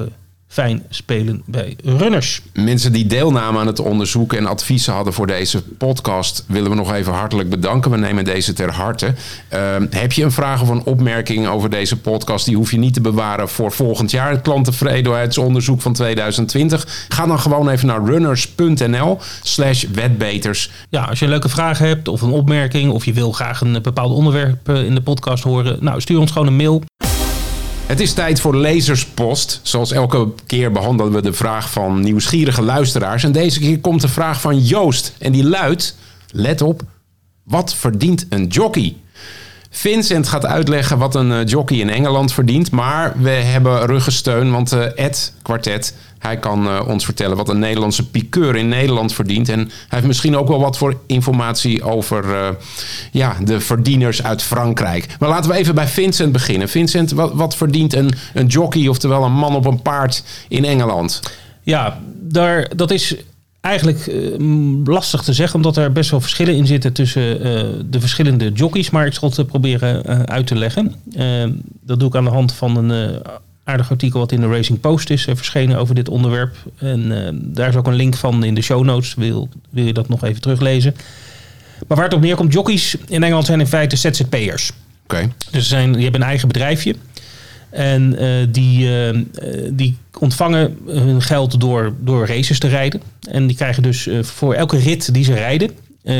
fijn spelen bij Runners. Mensen die deelnamen aan het onderzoek en adviezen hadden voor deze podcast, willen we nog even hartelijk bedanken. We nemen deze ter harte. Ehm, heb je een vraag of een opmerking over deze podcast? Die hoef je niet te bewaren voor volgend jaar. Het klanttevredenheidsonderzoek van 2020. Ga dan gewoon even naar runners.nl slash wetbeters. Ja, als je een leuke vraag hebt of een opmerking of je wil graag een bepaald onderwerp eh, in de podcast horen, nou stuur ons gewoon een mail. Het is tijd voor lezerspost. Zoals elke keer behandelen we de vraag van nieuwsgierige luisteraars. En deze keer komt de vraag van Joost. En die luidt, let op, wat verdient een jockey? Vincent gaat uitleggen wat een eh, jockey in Engeland verdient. Maar we hebben ruggensteun, want eh, Ed Quartet... hij kan eh, ons vertellen wat een Nederlandse piqueur in Nederland verdient. En hij heeft misschien ook wel wat voor informatie over eh, ja, de verdieners uit Frankrijk. Maar laten we even bij Vincent beginnen. Vincent, wat, wat verdient een, een jockey, oftewel een man op een paard in Engeland? Ja, daar, dat is eigenlijk eh, lastig te zeggen, omdat er best wel verschillen in zitten tussen de verschillende jockeys. Maar ik zal het proberen uit te leggen. Dat doe ik aan de hand van een aardig artikel wat in de Racing Post is eh, verschenen over dit onderwerp. En eh, daar is ook een link van in de show notes. Wil, wil je dat nog even teruglezen? Maar waar het op neerkomt, jockeys in Engeland zijn in feite ZZP'ers. Oké, Dus ze zijn, die hebben een eigen bedrijfje. En eh, die, die ontvangen hun geld door, door races te rijden. En die krijgen dus voor elke rit die ze rijden,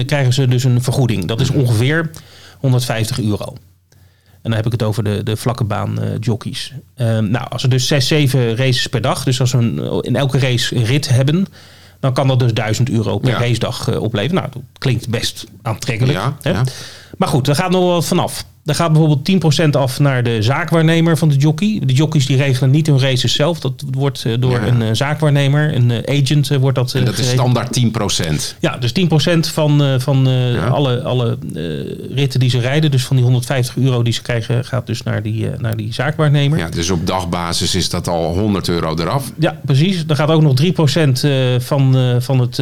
krijgen ze dus een vergoeding. Dat is ongeveer 150 euro. En dan heb ik het over de, de vlakke baan eh, jockeys. Eh, nou, als ze dus 6, 7 races per dag, dus als we een, in elke race een rit hebben, dan kan dat dus 1000 euro per Ja. racedag eh, opleveren. Nou, dat klinkt best aantrekkelijk. Ja, hè? ja. Maar goed, daar gaat nog wel wat vanaf. Er gaat bijvoorbeeld 10% af naar de zaakwaarnemer van de jockey. De jockeys die regelen niet hun races zelf. Dat wordt eh, door Ja. een eh, zaakwaarnemer, een eh, agent wordt dat en dat is standaard 10%. Ja, dus 10% van, van Ja. alle, alle ritten die ze rijden. Dus van die 150 euro die ze krijgen, gaat dus naar die, naar die zaakwaarnemer. Ja, dus op dagbasis is dat al 100 euro eraf. Ja, precies. Er gaat ook nog 3% eh, van, van het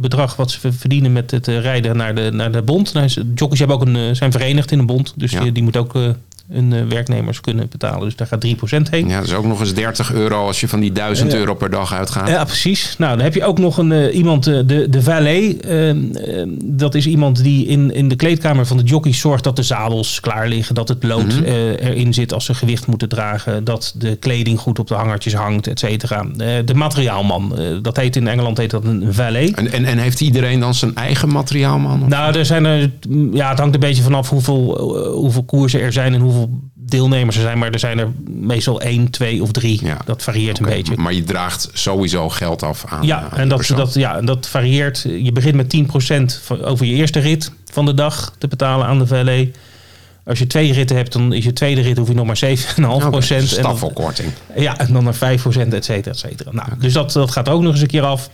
bedrag wat ze ver- verdienen met het rijden naar de, naar de bond. Nou, jockeys hebben ook een, zijn verenigd in een bond. Dus. Die, moeten ook eh, hun eh, werknemers kunnen betalen. Dus daar gaat 3% heen. Ja, dat is ook nog eens 30 euro als je van die 1000 Ja. euro per dag uitgaat. Ja, precies. Nou, dan heb je ook nog een, eh, iemand, eh, de, de valet. eh, eh, dat is iemand die in, in de kleedkamer van de jockeys zorgt dat de zadels klaar liggen. Dat het lood Mhm. erin zit als ze gewicht moeten dragen. Dat de kleding goed op de hangertjes hangt, et cetera. De materiaalman, dat heet in Engeland heet dat een valet. En, en, en heeft iedereen dan zijn eigen materiaalman? Of- Nou, er zijn er, ja, het hangt een beetje vanaf hoeveel, hoeveel koersen er zijn en hoeveel deelnemers er zijn. Maar er zijn er meestal één, twee of drie. Ja. Dat varieert een beetje. Maar je draagt sowieso geld af aan Ja, aan die en dat, dat, ja, en dat varieert. Je begint met 10% van, over je eerste rit van de dag te betalen aan de valet. Als je twee ritten hebt, dan is je tweede rit hoef je nog maar 7,5%. Oké, en dan- ja, en dan naar 5%, et cetera, et cetera. Nou, Dus dat, dat gaat ook nog eens een keer af.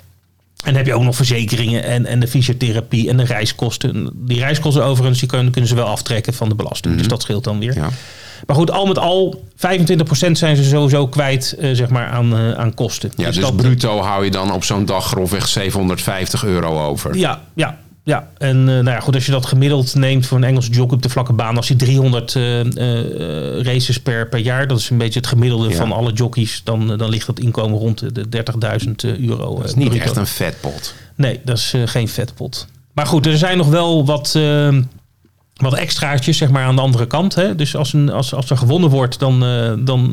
En dan heb je ook nog verzekeringen en, en de fysiotherapie en de reiskosten. Die reiskosten overigens, die kunnen, kunnen ze wel aftrekken van de belasting. Dus dat scheelt dan weer. Mhm. Ja. Maar goed, al met al, 25% zijn ze sowieso kwijt eh, zeg maar aan, eh, aan kosten. Ja, dus, dat, bruto hou je dan op zo'n dag grofweg 750 euro over. Ja, ja, ja. En eh, nou ja, goed, als je dat gemiddeld neemt voor een Engelse jockey op de vlakke baan, als hij 300 eh, eh, races per, per jaar, dat is een beetje het gemiddelde Ja. van alle jockeys, dan, dan ligt dat inkomen rond de 30.000 euro. Dat is niet echt een vetpot. Nee, dat is geen vetpot. Maar goed, er zijn nog wel wat, wat extraatjes zeg maar, aan de andere kant. Hè? Dus als, een, als, als er gewonnen wordt, dan, dan,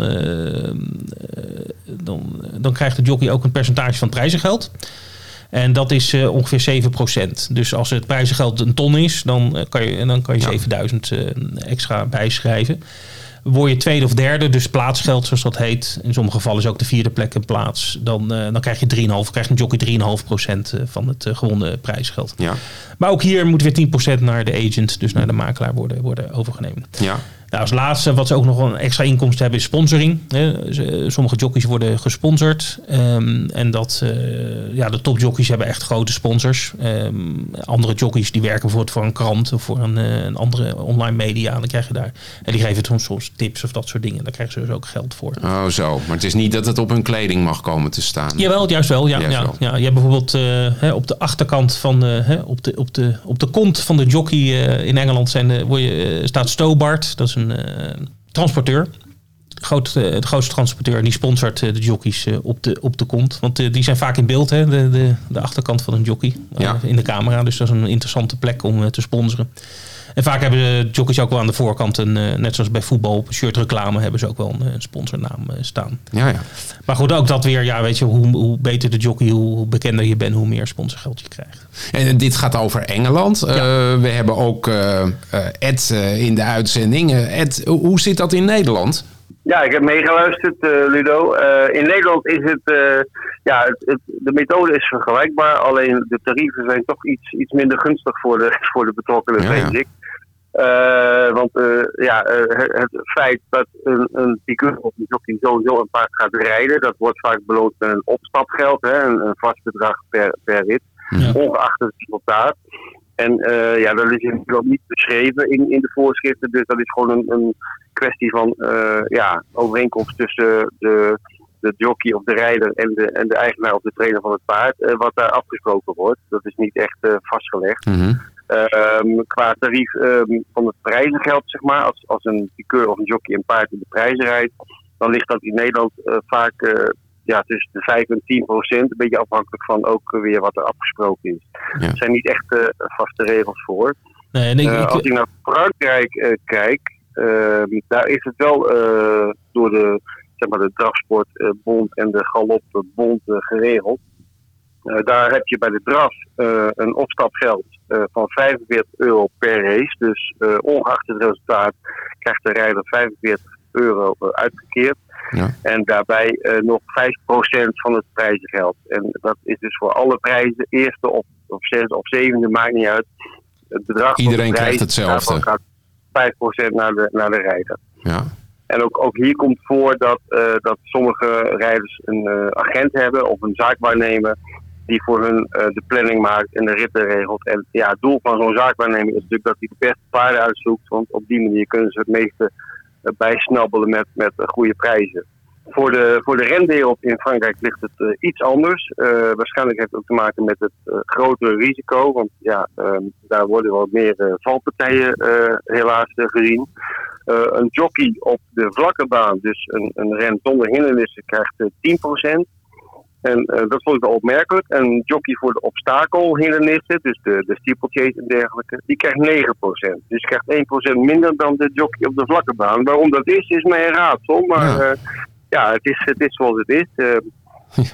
dan, dan krijgt de jockey ook een percentage van prijzengeld. En dat is eh, ongeveer 7%. Dus als het prijzengeld een ton is, dan eh, kan je, dan kan je Ja. 7000 eh, extra bijschrijven. Word je tweede of derde, dus plaatsgeld zoals dat heet. In sommige gevallen is ook de vierde plek een plaats. Dan, dan krijg je 3,5, krijgt een jockey 3,5% eh, van het gewonnen prijsgeld. Ja, Maar ook hier moet weer 10% naar de agent, dus naar de makelaar worden, worden overgenomen. ja. Nou, als laatste, wat ze ook nog een extra inkomsten hebben, is sponsoring. Sommige jockeys worden gesponsord. Ehm, en dat, eh, ja, de topjockeys hebben echt grote sponsors. Ehm, andere jockeys die werken bijvoorbeeld voor een krant of voor een, eh, een andere online media. Dan krijg je daar, en die geven soms, soms tips of dat soort dingen. Daar krijgen ze dus ook geld voor. Oh, zo. Maar het is niet dat het op hun kleding mag komen te staan. Jawel, juist wel. Ja, Juist ja, wel. ja. Je hebt bijvoorbeeld eh, hè, op de achterkant van de, hè, op, de, op, de, op de kont van de jockey in Engeland zijn, de- word je, staat Stobart. Dat is een eh, transporteur. Groot, eh, de grootste transporteur. Die sponsort eh, de jockeys op, de, op de kont. Want die zijn vaak in beeld, hè, de, de, de achterkant van een jockey. Ja. in de camera. Dus dat is een interessante plek om te sponsoren. En vaak hebben de jockeys ook wel aan de voorkant, een, eh, net zoals bij voetbal, op shirtreclame hebben ze ook wel een eh, sponsornaam eh, staan. Ja, ja. Maar goed, ook dat weer, ja, weet je, hoe, hoe beter de jockey, hoe, bekender je bent, hoe meer sponsorgeld je krijgt. En dit gaat over Engeland. We hebben ook eh, Ed in de uitzending. Ed, hoe zit dat in Nederland? Ja, ik heb meegeluisterd, eh, Ludo. Eh, in Nederland is het, eh, ja, het, het- de methode is vergelijkbaar, alleen de tarieven zijn toch iets, iets minder gunstig voor de, [laughs] voor de betrokkenen, Ja, ik. Want ja, het, feit dat een, een piqueur of een jockey sowieso een paard gaat rijden, dat wordt vaak beloond met een opstapgeld, hè, een, een vast bedrag per, per rit, Ja. ongeacht het resultaat. En eh, ja, dat is Nederland niet beschreven in, in de voorschriften, dus dat is gewoon een, een kwestie van eh, ja, overeenkomst tussen de, de jockey of de rijder en de, en de eigenaar of de trainer van het paard, eh, wat daar afgesproken wordt. Dat is niet echt vastgelegd. Mhm. Ehm, qua tarief ehm, van het prijzengeld, zeg maar, als, als een piqueur of een jockey een paard in de prijzen rijdt, dan ligt dat in Nederland vaak ja, tussen de 5 en 10 procent. Een beetje afhankelijk van ook weer wat er afgesproken is. Ja. Er zijn niet echt eh, vaste regels voor. Nee, en ik, Eh, als ik naar Frankrijk eh, kijk, ehm, daar is het wel eh, door de, zeg maar, de drafsportbond en de galopbond geregeld. Eh, daar heb je bij de draf eh, een opstapgeld eh, van 45 euro per race. Dus eh, ongeacht het resultaat krijgt de rijder 45 euro eh, uitgekeerd. Ja. En daarbij eh, nog 5% van het prijzengeld. En dat is dus voor alle prijzen, eerste of, of zesde of zevende, maakt niet uit. Het bedrag van Iedereen de prijs, krijgt hetzelfde. gaat 5% naar de, naar de rijder. Ja. En ook, ook hier komt voor dat, eh, dat sommige rijders een agent hebben of een zaakwaarnemer die voor hun de planning maakt en de ritten regelt. En ja, het doel van zo'n zaakwaarnemer is natuurlijk dat hij de beste paarden uitzoekt, want op die manier kunnen ze het meeste bijsnabbelen met, met eh, goede prijzen. Voor de, voor de renwereld in Frankrijk ligt het eh, iets anders. Eh, waarschijnlijk heeft het ook te maken met het eh, grotere risico. Want ja, ehm, daar worden wel meer eh, valpartijen eh, helaas eh, gezien. Eh, een jockey op de vlakke baan, dus een, een ren zonder hindernissen, krijgt eh, 10%. En eh, dat vond ik wel opmerkelijk. En een jockey voor de obstakelhindernissen, dus de, de steeplechase en dergelijke, die krijgt 9%. Dus krijgt 1% minder dan de jockey op de vlakke baan. Waarom dat is, is mij een raadsel. Maar Ja. ja, ja het, is, het is zoals het is. Eh,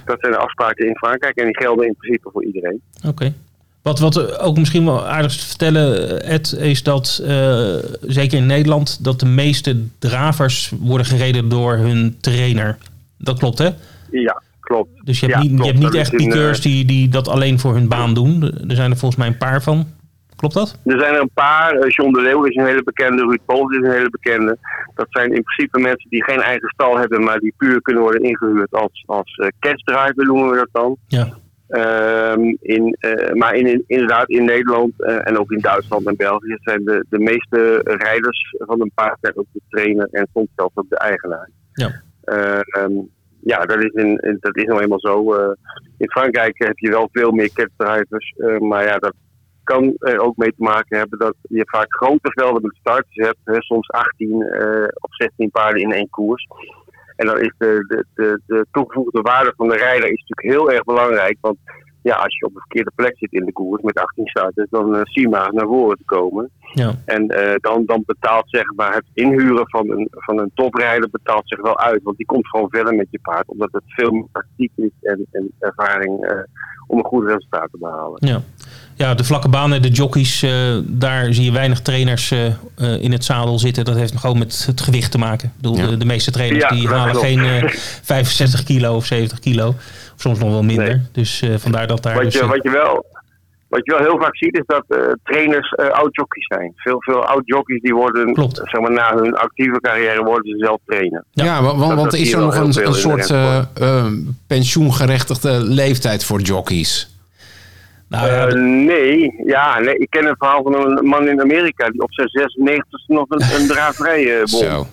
dat zijn de afspraken in Frankrijk en die gelden in principe voor iedereen. Oké. Wat, wat ook misschien wel aardig te vertellen, Ed, is dat eh, zeker in Nederland dat de meeste dravers worden gereden door hun trainer. Dat klopt, hè? Ja, klopt. Dus je hebt Ja, niet, je hebt niet echt een, piqueurs eh, die, die dat alleen voor hun baan doen. Er zijn er volgens mij een paar van. Klopt dat? Er zijn er een paar. Eh, John de Leeuw is een hele bekende. Ruud Pols is een hele bekende. Dat zijn in principe mensen die geen eigen stal hebben, maar die puur kunnen worden ingehuurd als, als catchdriver, noemen we dat dan. Ja. Ehm, in, eh, maar in, in- inderdaad in Nederland eh, en ook in Duitsland en België zijn de, de meeste rijders van een paard zijn ook de trainer en soms zelfs ook de eigenaar. Ja. Ehm, ja, dat is, in, dat is nou eenmaal zo. Eh, in Frankrijk heb je wel veel meer catchdrivers, eh, maar ja, dat kan er ook mee te maken hebben dat je vaak grote velden met starters hebt, hè, soms 18 eh, of 16 paarden in één koers. En dan is de, de, de, de toegevoegde waarde van de rijder is natuurlijk heel erg belangrijk. Want ja, als je op de verkeerde plek zit in de koers met 18 starters, dan eh, zie je maar naar voren te komen. Ja. En eh, dan, dan betaalt zeg maar het inhuren van een, van een toprijder betaalt zich wel uit. Want die komt gewoon verder met je paard. Omdat het veel meer praktiek is en, en ervaring eh, om een goed resultaat te behalen. Ja. ja, de vlakke banen, de jockeys, eh, daar zie je weinig trainers in het zadel zitten. Dat heeft gewoon met het gewicht te maken. Ik bedoel, Ja. de, de meeste trainers Ja, die halen geen eh, [laughs] 65 kilo of 70 kilo. Of soms nog wel minder. Nee. Dus eh, vandaar dat daar... Wat dus, je, eh, wat je wel. wat je wel heel vaak ziet is dat eh, trainers eh, oud-jockeys zijn. Veel, veel oud-jockeys die worden, Klopt. zeg maar, na hun actieve carrière worden ze zelf trainer. Ja, wa- want, Dat- want dat is er nog een, een soort pensioengerechtigde leeftijd voor jockeys? Nou ja, Eh, nee, ja, nee, ik ken een verhaal van een man in Amerika die op zijn 96 nog een, een eh won. Zo.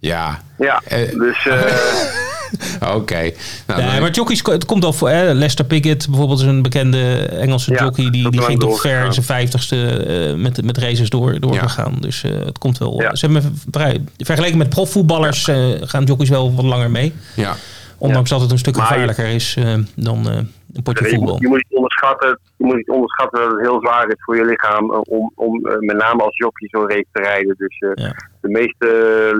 Ja, Ja, Eh, dus eh, [laughs] oké. Nou, maar jockeys, het komt al voor. Hè? Lester Pickett bijvoorbeeld is een bekende Engelse Ja, jockey. Die, die ging toch ver in zijn vijftigste eh met, met races door, doorgegaan. Dus eh, het komt wel. Ja. Ze hebben vrij, vergeleken met profvoetballers eh, gaan jockeys wel wat langer mee. ja. Ondanks dat het een stuk gevaarlijker is eh, dan eh, een potje je, voetbal. moet, je moet niet onderschatten, je moet niet onderschatten dat het heel zwaar is voor je lichaam eh, om, om eh, met name als jockey zo'n race te rijden. Dus eh, Ja. de meeste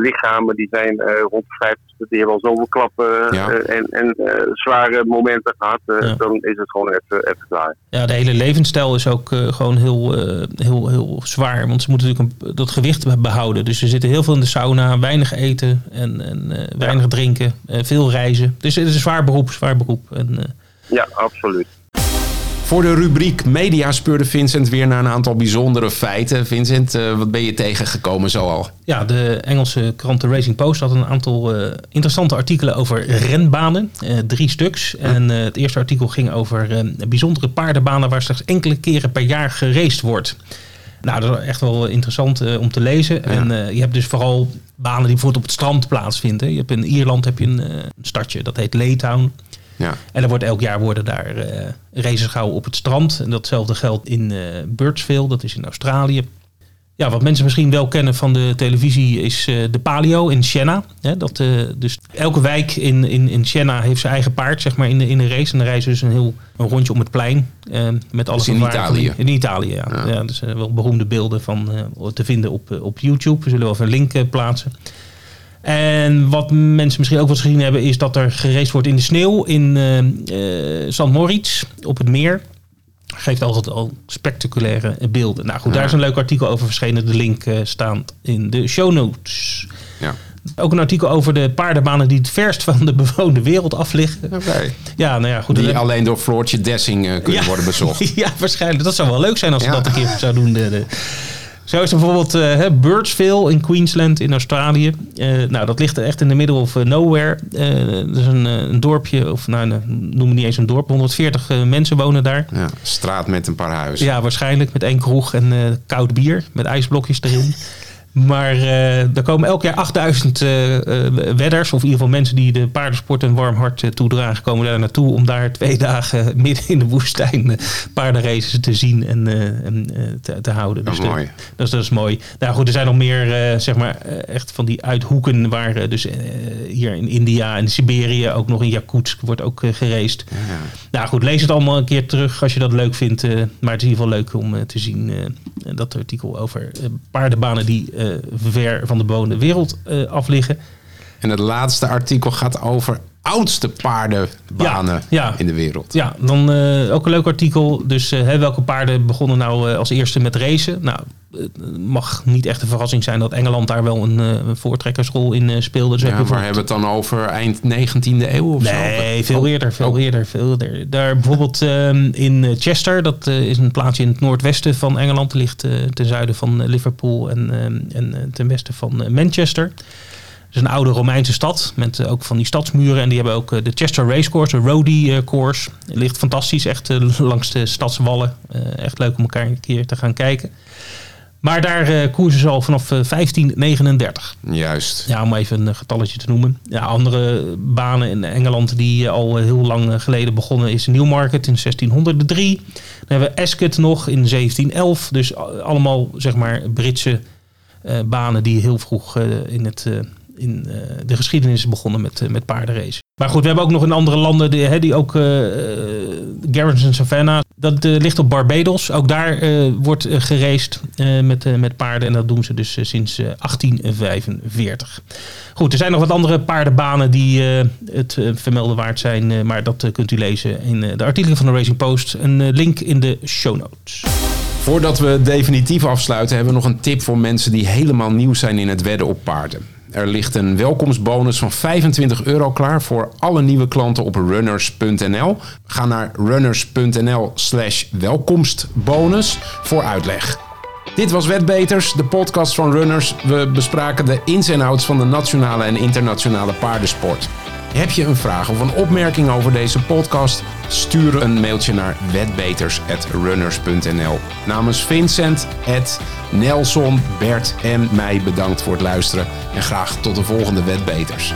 lichamen die zijn eh, rond de 50, die hebben al zoveel klappen Ja. en, en eh, zware momenten gehad. eh, Ja. Dan is het gewoon even, even klaar. Ja, de hele levensstijl is ook eh, gewoon heel, eh, heel, heel zwaar. Want ze moeten natuurlijk een, dat gewicht behouden. Dus ze zitten heel veel in de sauna, weinig eten en, en eh, weinig drinken, eh, veel reizen. Dus het is een zwaar beroep, zwaar beroep. En, eh, Ja, absoluut. Voor de rubriek Media speurde Vincent weer naar een aantal bijzondere feiten. Vincent, eh, wat ben je tegengekomen zoal? Ja, de Engelse krant The Racing Post had een aantal eh, interessante artikelen over renbanen. eh, drie stuks. En eh, het eerste artikel ging over eh, bijzondere paardenbanen waar slechts enkele keren per jaar geraced wordt. Nou, dat is echt wel interessant eh, om te lezen. En eh, je hebt dus vooral banen die bijvoorbeeld op het strand plaatsvinden. Je hebt in Ierland heb je een, een stadje, dat heet Laytown. Ja. En er wordt elk jaar worden daar eh races gehouden op het strand. En datzelfde geldt in eh Birdsville, dat is in Australië. Ja, wat mensen misschien wel kennen van de televisie is eh, de Palio in Siena. Hè, dat, dus elke wijk in, in, in Siena heeft zijn eigen paard zeg maar, in, de, in de race. En dan reizen ze dus een heel een rondje om het plein. met alle is in Italië? In Italië, ja. Ja. ja. dus wel beroemde beelden van te vinden op, op YouTube. We zullen wel even een link plaatsen. En wat mensen misschien ook wel eens gezien hebben, is dat er geraced wordt in de sneeuw in eh eh, St. Moritz op het meer. Geeft altijd al spectaculaire beelden. Nou goed, daar is een leuk artikel over verschenen. De link eh, staat in de show notes. Ja. Ook een artikel over de paardenbanen die het verst van de bewoonde wereld af liggen. Oké. Ja, nou ja, goed. Die alleen door Floortje Dessing kunnen Ja. worden bezocht. [laughs] ja, waarschijnlijk. Dat zou wel leuk zijn als ze Ja. dat een keer zou doen. De, de- Zo is er bijvoorbeeld Birdsville in Queensland in Australië. Eh, nou, dat ligt er echt in de middle of eh, nowhere. Eh dat is een, een dorpje, of nou, nee, noem het niet eens een dorp. 140 eh, mensen wonen daar. Ja, straat met een paar huizen. Ja, waarschijnlijk met één kroeg en koud bier met ijsblokjes erin. [laughs] Maar eh er komen elk jaar 8000 eh, eh, wedders, of in ieder geval mensen die de paardensport een warm hart toedragen, komen daar naartoe om daar twee [laughs] dagen midden in de woestijn paardenraces te zien en, en te, te houden. Dat is de- mooi. Dus dat is mooi. Nou goed, er zijn nog meer, zeg maar, echt van die uithoeken waar dus hier in India en Siberië, ook nog in Yakutsk wordt ook eh, geraced. Nou goed, lees het allemaal een keer terug als je dat leuk vindt. maar het is in ieder geval leuk om te zien dat artikel over paardenbanen die ver van de bewoonde wereld eh, af liggen. En het laatste artikel gaat over oudste paardenbanen Ja, in de wereld. Ja, dan eh, ook een leuk artikel. Dus eh, hè, welke paarden begonnen nou eh, als eerste met racen? Nou, het mag niet echt een verrassing zijn dat Engeland daar wel een, een voortrekkersrol in speelde. Dus Ja, waar hebben we het dan over? Eind 19e eeuw of zo? Nee, veel Oh, eerder, veel oh. eerder, veel eerder. Daar bijvoorbeeld ehm, in Chester, dat is een plaatsje in het noordwesten van Engeland, ligt ten zuiden van Liverpool en, ehm, en ten westen van Manchester. Het is een oude Romeinse stad met eh, ook van die stadsmuren. En die hebben ook eh, de Chester Racecourse, de Rodie eh, Course. Het ligt fantastisch, echt langs de stadswallen. Echt leuk om elkaar een keer te gaan kijken. Maar daar koersen ze al vanaf eh, 1539. Juist. Ja, om even een getalletje te noemen. Ja, andere banen in Engeland die al heel lang geleden begonnen is Newmarket in 1603. Dan hebben we Ascot nog in 1711. Dus allemaal zeg maar Britse banen die heel vroeg in, het, in eh, de geschiedenis begonnen met, eh, met paardenrace. Maar goed, we hebben ook nog in andere landen die, hè, die ook eh Garrison Savannah. Dat ligt op Barbados. Ook daar wordt geraced met, met paarden. En dat doen ze dus sinds eh, 1845. Goed, er zijn nog wat andere paardenbanen die het vermelden waard zijn. maar dat kunt u lezen in de artikelen van de Racing Post. Een link in de show notes. Voordat we definitief afsluiten, hebben we nog een tip voor mensen die helemaal nieuw zijn in het wedden op paarden. Er ligt een welkomstbonus van 25 euro klaar voor alle nieuwe klanten op runners.nl. Ga naar runners.nl slash welkomstbonus voor uitleg. Dit was Wetbeters, de podcast van Runners. We bespraken de ins en outs van de nationale en internationale paardensport. Heb je een vraag of een opmerking over deze podcast? Stuur een mailtje naar wetbeters.runners.nl. Namens Vincent, Ed, Nelson, Bert en mij bedankt voor het luisteren. En graag tot de volgende Wetbeters.